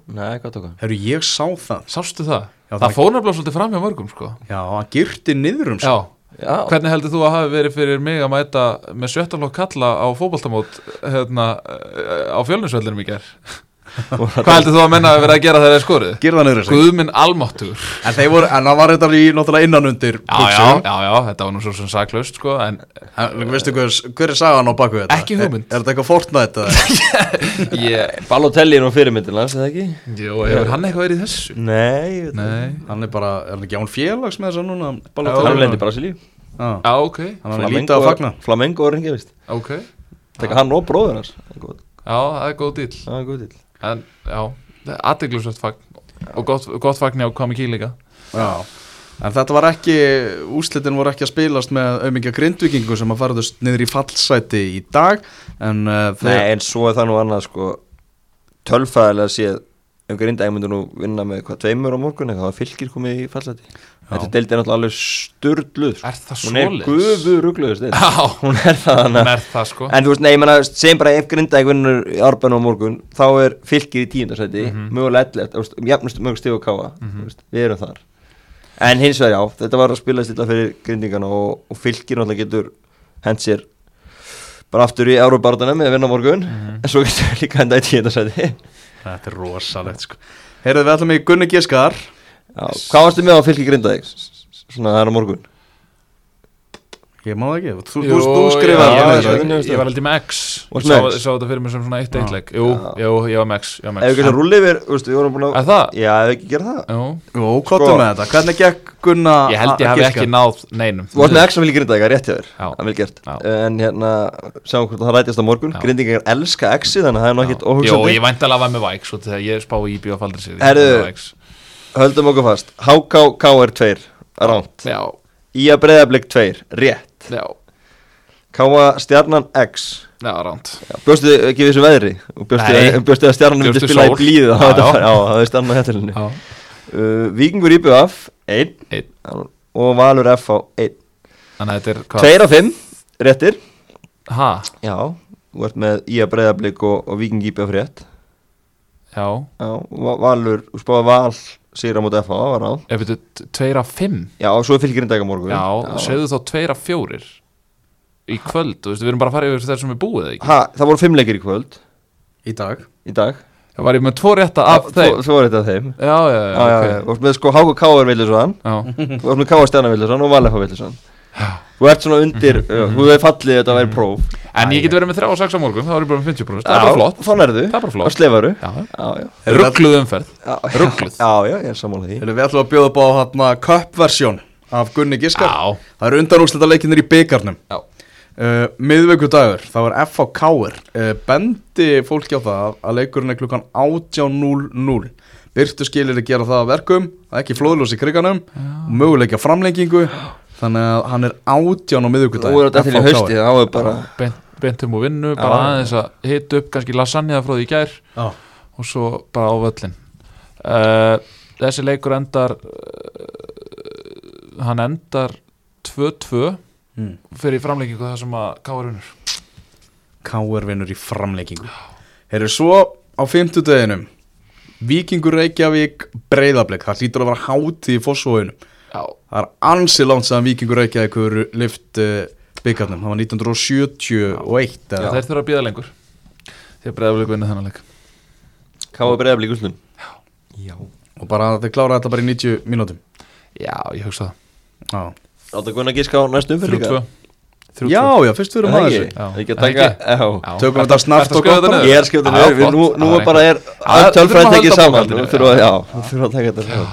Nei, hvað tók hann? Heru, ég sá það Sástu það? Já, það það- fór nefnilega svolítið fram hjá mörgum sko Já, hann girti niður um sig Já, Já, hvernig heldur þú að hafi verið fyrir mig að mæta með sjöttalokk kalla á fótboltamót hérna, á fjölninsvellinum í ger Hvað heldur þú að menna að vera að gera þegar það er skorið? Girða niður um sig Guðminn almáttur En, þeir voru, en það var þetta í náttúrulega innan undir já, já, já, já, þetta var nú svo sem saklaust sko, en En, veistu hver, hver er sagan á baku þetta? Ekki hugmynd. Er, er þetta eitthvað Fortnite? eða? ég, Balotelli er nú fyrirmyndin hans, eða ekki? jú, hefur hann eitthvað verið í þessu? Nei, ég veit það. Nei, hann er bara, er hann ekki án félags með þess að núna Já, Balotelli? Hann lendi bara sér líf Já, já, ok, hann er lítið að fagna Flamengo er hengið, vist ok Tekka hann og bróður hans Það er góð- Já, það er góð dýl það er góð til En, já, aðteglusvægt fagn. Og gott, gott fagn hjá Kwame Key líka. Já, en þetta var ekki, úslitin voru ekki að spilast með auðmingja grindvikingu sem að farðust niður í fallsæti í dag en uh, Nei, en svo er það nú annað sko. Tölfæðilega séð ef Grindavík myndur nú vinna með hvað tveimur á morgun eða það fylgir komið í fallseti Þetta deildi er náttúrulega alveg sturluð Er það Hún er svoleiðis? guðu ruggluðust Já, Hún er það hún er það sko. En þú veist, nei, ég menna, segjum bara ef Grindavík vinnur í árbæðinu á morgun þá er fylgir í tíundarsæti mm Mhm. mögulega 11, þú veist, jafnust mögulega stíf og káa þú veist, við erum þar. En hins vegar já, þetta var að spila stilla fyrir Grindingana og, og fylgir náttúrulega getur hent sér bara aftur í árbæðinu með að vinna morgun. Mhm. en svo getur líka henda í tíundarsæti Þetta er rosalegt sko. Heyrðu við ætlum í Gunni Giskar Já, hvað varstu með á fylgi Grindavík? Svona það er á morgun Ég má það ekki, þú, Jú, þú, þú já, skrifaði ég, það, ég, var haldið með X. Ég sá, sá þetta fyrir mig sem svona eitt Já. eitleik Jú, Já. jú, ég var með X, ég var Ef með við þú veist, við vorum búin að Er það? Já, ef við ekki gera það. Jú, Jú, kottum Sko. með þetta, hvernig gekk Gunna ég held ég að hafi ekki náð neinum. Þú varst með X á fylgi Grindavík, rétt hjá þér. Já. Það er vel gert. Já. En hérna, sjáum hvort það rætist á morgun. Já. Grindingar elska X-i, þannig að það er nú ekkit Jú, óhugsandi ég væntalega var með X Svo þegar ég spá í bíó faldri sig Herðu. Höldum okkur fast HK KR2, ránt Já, Ía Breiðablík 2, rétt Káa Stjarnan X. Já, ránt. Bjóstu ekki við þessu veðri? Bjóstu, bjóstu að stjarnan myndi spila í sól. blíðu? Já, það er stjarnan á hættilinni Já, uh, Víkingur IBF 1 einn. Og Valur F á 1 Þannig að þetta er hvað? 2 af 5, réttir. Ha, Já, þú ert með Ía Breiðablík og, og Víking IBF rétt. Já. Já, Va- Valur, þú spáði Val sigra mútið F á, það var ráð Ef þetta er tveir af fimm. Já, og svo er fylgirinn dag á morgun. Já, segðu þá tveir af fjórir Í kvöld, þú veist, við erum bara að fara yfir þessum sem er búið eða ekki? Ha, það voru 5 leikir í kvöld. Í dag. Í dag. Það var ég með tvo rétta af Já, þeim. Svo, var þetta af þeim. Já, já, já, Já, já, já, þú ert með sko HK Káar Viljusann Já, Þú ert með Káar Stjarnan Viljusann og Val F á Viljusann Þú ert svona undir, uh, þú hefur fallið þetta að vera próf En ég get verið með þrjá og sex á morgun, þá er ég bara með 50% Það er bara flott. Þá nærðu, Það er bara flott. Og slefaru Já, Já, já. Ruggluð umferð. Já, Rugluð. Já, já, ég er sammála því. Við ætlum að bjóða upp á hérna Cup-versjón af Gunni Giskar? Já, Það eru undanúslita leikinnir í byggarnum já. Uh, Miðvöggudagur, það var FH Káir uh, Bendi fólki á það að leikurinn er klukkan 18.00 Byrtu skilir að gera það að verkum Það er ekki flóðlós í kriganum og möguleika framlengingu. Þannig að hann er 18 á Nú miðvöggudagur er þetta til í hausti, þá er bara Beint, beintum og vinnu, bara aðeins að hita upp kannski lasagna frá því í gær Já, og svo bara á völlin uh, Þessi leikur endar uh, hann endar 2-2 mm. fyrir framlengingu það sem að Káur vinnur. Káir vinnur í framleikingu Heyrðu svo á fimmtudeginum Víkingur Reykjavík Breiðablik, það hlýtur að vera hátíð í fósfóðunum Já, Það er ansi langt sem Víkingur Reykjavík hefur lift uh, byggarnum, það var 1971 Já. eða? Þeir þurfa að býða lengur. Því að breyðaflik vinna þennan leik. Káa breyðablík úslun Já. Og bara þeir klára þetta bara í 90 mínútum. Já, ég hugsa Já, Áttu að gunna gíska á næstu það umfyrir líka 3-2 já, já fyrst við erum Það að það að Það Já. Tökum þetta snart að og gott? Ég er við- flott. nú, er bara er að tölfræð að tekið saman. Nú þurfum að, að taka þetta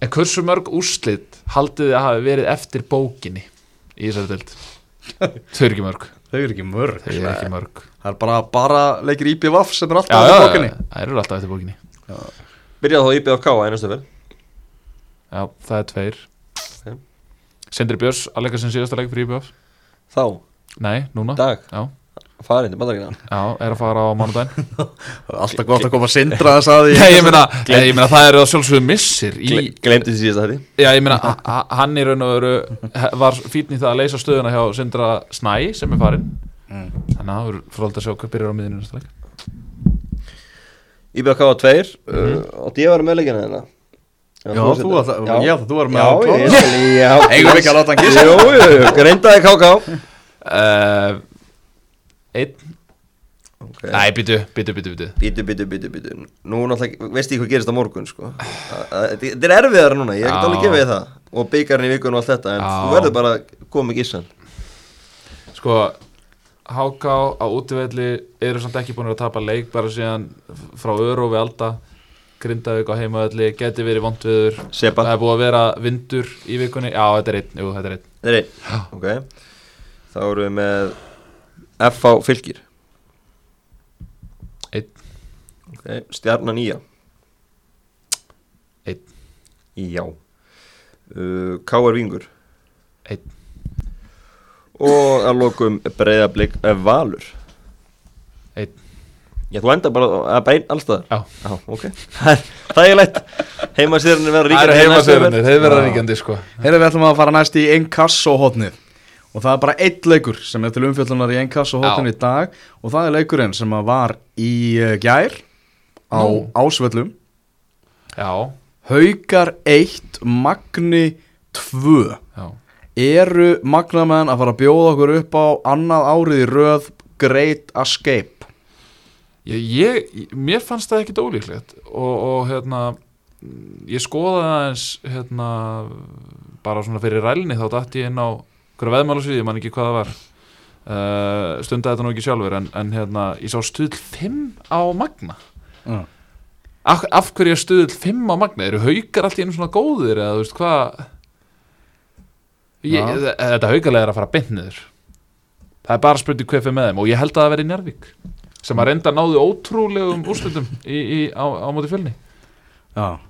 En hversu mörg úrslit haldið þið að hafi verið eftir bókinni í þessari dild? Þau eru ekki mörg. Þau eru ekki mörg. Þau eru ekki mörg. Það er bara, bara leikir IPVF sem er alltaf já, bókinni. Það eru alltaf eftir bókinni. Byrjaði þá IBF Káa einastu vel Já, það er tveir. Ok. Sindri Björns að leika sem síðasta leik fyrir IBF Þá, Nei, núna? Dag, Já, farin til bandaríkina já, er að fara á mánudaginn. Alltaf gott að koma að sindra þess að Nei, ég meina, ég, ég meina það eru að sjálfsögðu missir í, Glemdi því síðast þetta Já, ég meina, ha- ha- hann í raun og veru var fítn í það að leysa stöðuna hjá Sindra Snæ sem er farinn. Mm. Þannig að það verður fróld að sjá hvað byrjar á miðinu næsta leik. IBF Káa 2 Og ég var með leikina þeirna Já, þú að það, já, þú var með Já, að ég Já, Eigum við ekki að láta hann giska? Jú, jú, jú, greindaði KK uh, Einn. Okay. Nei, byttu, byttu, byttu, byttu bítu, bítu, bítu Nú náttúrulega, veist ég hvað gerist á morgun sko. Þetta er erfiðara núna, ég get Já. alveg gefið það. Og byggarinn í vikunum og allt þetta En Já. þú verður bara með gissan Sko, HK á útivelli eru samt ekki búin að tapa leik bara síðan frá Öru við Alda Grindavík á heimavelli geti verið vond viður Sepa. Það er búið að vera vindur í vikunni. Já, þetta er einn, jú, þetta er einn. Þetta er einn, ok. Þá erum við með FH fylgir Einn. Ok, stjarnan nýja Einn. Já uh, K.R. Vingur Einn. Og að lokum breyðablík Valur Einn. Já, þú enda bara að bein allstaðar Já. Já, ok Það er lætt Heimasýðurinn verður Það eru ríkjandi næstu heimasöðunir, þeir verða Já. ríkjandi sko Heyrðu, við ætlum að fara næst í Inkasso-hotnið og það er bara eitt leikur sem er til umfjöllunar í Inkasso-hotnið Já. í dag. Og það er leikurinn sem var í uh, gær á Nú. Ásvöllum. Já, Haukar 1, Magni 2 já. Eru Magnamenn að fara að bjóða okkur upp á annað árið í röð Great Escape? Ég, ég, mér fannst það ekkit ólíklegt. Og, og hérna ég skoðaði aðeins hérna bara svona fyrir rælni þá dætt ég inn á hverju veðmálasvíði, ég man ekki hvað það var. Uh, stundaði þetta nú ekki sjálfur en, en hérna, ég sá stuðl 5 á Magna. Já. af, af hverju er stuðl 5 á Magna? Eru haukar allt í einu svona góðir eða þú veist hvað? Ég, Já. þetta haukalega er að fara beint niður. Það er bara spurning hvað fyrir með þeim og ég held að það veri Njarvík sem að reynda náðu ótrúlegum úrslutum á, á móti fjölni. Já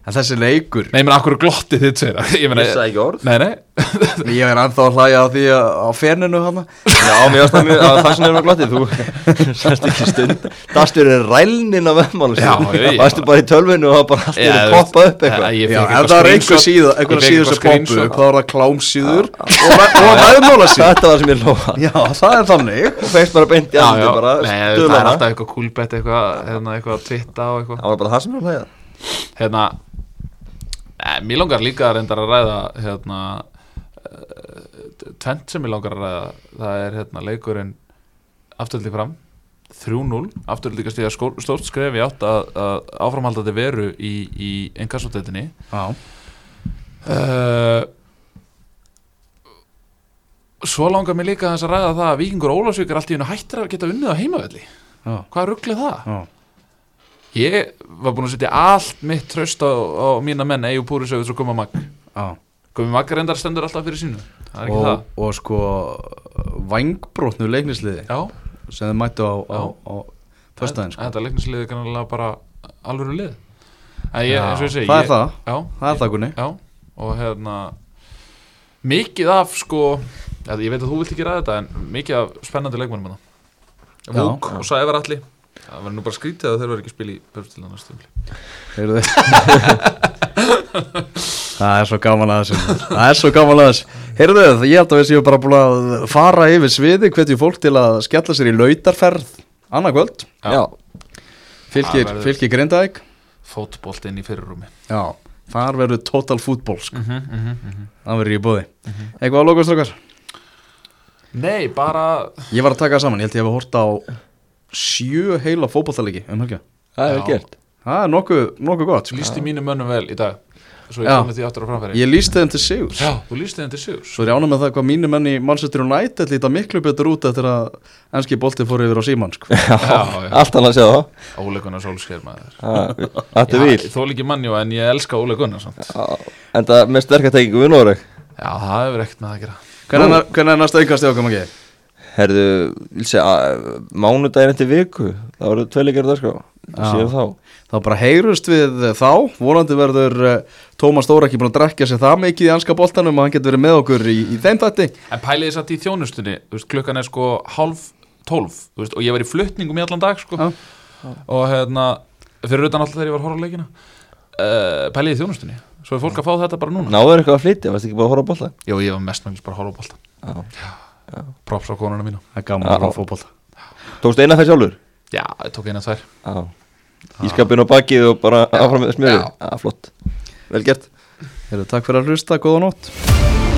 En þessi leikur Nei, ég meina, akkur glottið þitt segir það Ég meina, Ég sagði ekki orð? Nei, nei. Ég er ennþá að hlæja á því að á ferninu hann Já, mér varst það mjög að það sem er með glottið Þú sérst ekki stund. Dastur er rælnin af veðmálu Já, já, já. Varstu bara í tölvinu og það bara allt Já, einu þú veist, poppa upp eitthvað. eh, ég Já, fékk ef eitthvað það er einhver síða ég einhver fékk síður eitthvað sem poppu screenshot. þá er það klámsíður? Og, og veðmálasíður Þetta var sem ég lofa Já, það er þannig. Og feist bara beint í Já, já, bara nei, það er stuðlana. alltaf eitthvað kúlbett eitthvað, hérna, eitthvað að twitta og eitthvað. Það var bara það sem ég lofa Hérna, eh, mér langar líka að reyndar að ræða hérna uh, tvent sem ég langar að ræða það er hérna leikurinn afturlítið fram 3-0, afturlítið stíða stórt skref í átt að, að áframhaldandi veru í, í engassotetinni Já, uh, Svo langar mér líka að ræða það að Víkingur Ólafsvík er allt í hennu hættir að geta unnið á heimavelli. Já, Hvað rugglið það? já Ég var búin að setja allt mitt tröst á, á mína menn Eyjú Púrisauðs og Gumma Magg Já, Gummi Magg reyndar stendur alltaf fyrir sínu. Og, og sko vangbrotnu leiknisliði Já, sem þið mættu á, á, á föstudaginn sko. Þetta leiknisliði er kannalega bara alvöru lið. Ég, segi það er ég, það, Já, það er það Gunni. Já, og hérna mikið af sko ég veit að þú vilt ekki ræða þetta en mikið af spennandi leikmannum hana Já. Vúk og Sævar Alli það verður nú bara skrítið að þeir verður ekki að spila í stöfli Heyrðu. Þið Það er svo gaman að þessu. Það er svo gaman að þessu. Heyrðu þið, ég held að við séum bara búin að fara yfir sviði hvetjum fólk til að skella sér í lautarferð annað kvöld. Já, Fylgir, fylgir Grindavík. Fótbolt inn í fyrirrúmi. Já, þar verður total fútból sko. mm -hmm, mm -hmm. Það verður í bóði Eitthvað að loka strókar? Nei, bara Ég var að taka það saman, ég held ég hef hort á sjö heila fótballtalegi um helga það er gert. Það er nokkuð, nokkuð gott sko. lísti mínu mönnum vel í dag svo ég Já. komið því aftur á framfæri. Ég lísti þeim til sigurs. Já, þú lísti þeim til sigur Svo er ég ánum með það hvað mínu menn í Manchester United líta miklu betur út eftir að enski bolti fór yfir á síman sko. Já, já, Allt hann að segja það. Óle Gunnar Solskjær maður. Þetta er vil Þó líki mannjú en ég elska Óle Gunnar En það með sterkartekingu við Noreg. Já, það hefur ekkert með það að gera. Hvernig er- næsta aukast í okkar maður ekki? Herðu, Mánudaginn eftir viku Það voru tvei leikar það sko Já. Séu þá. Þá bara heyrust við þá. Volandi verður uh, Tómas Dóra ekki búin að drekja sér það mikið í anska boltanum og hann getur verið með okkur í, í þeim þætti. En pæliði satt í þjónustunni þú veist, klukkan er sko hálf tólf þú veist, og ég var í flutningum í allan dag sko. Já. og hérna fyrir utan alltaf þegar ég var að horfa á leikina. Uh, pæliði í þjónustunni? Svo er fólk að fá þetta bara núna. Náður eitthvað að flytja, varst ekki bara að horfa á bolta Jó, ég var mest mengis bara að horfa Já. Props á konuna mína. Það er gaman að fá fótbolta. Tókstu eina það sjálfur? Já, ég tók eina tvær Já. Ískapin á bakið og bara áfram með. Já, flott. Vel gert. Heyrðu, Takk fyrir að hlusta, góða nótt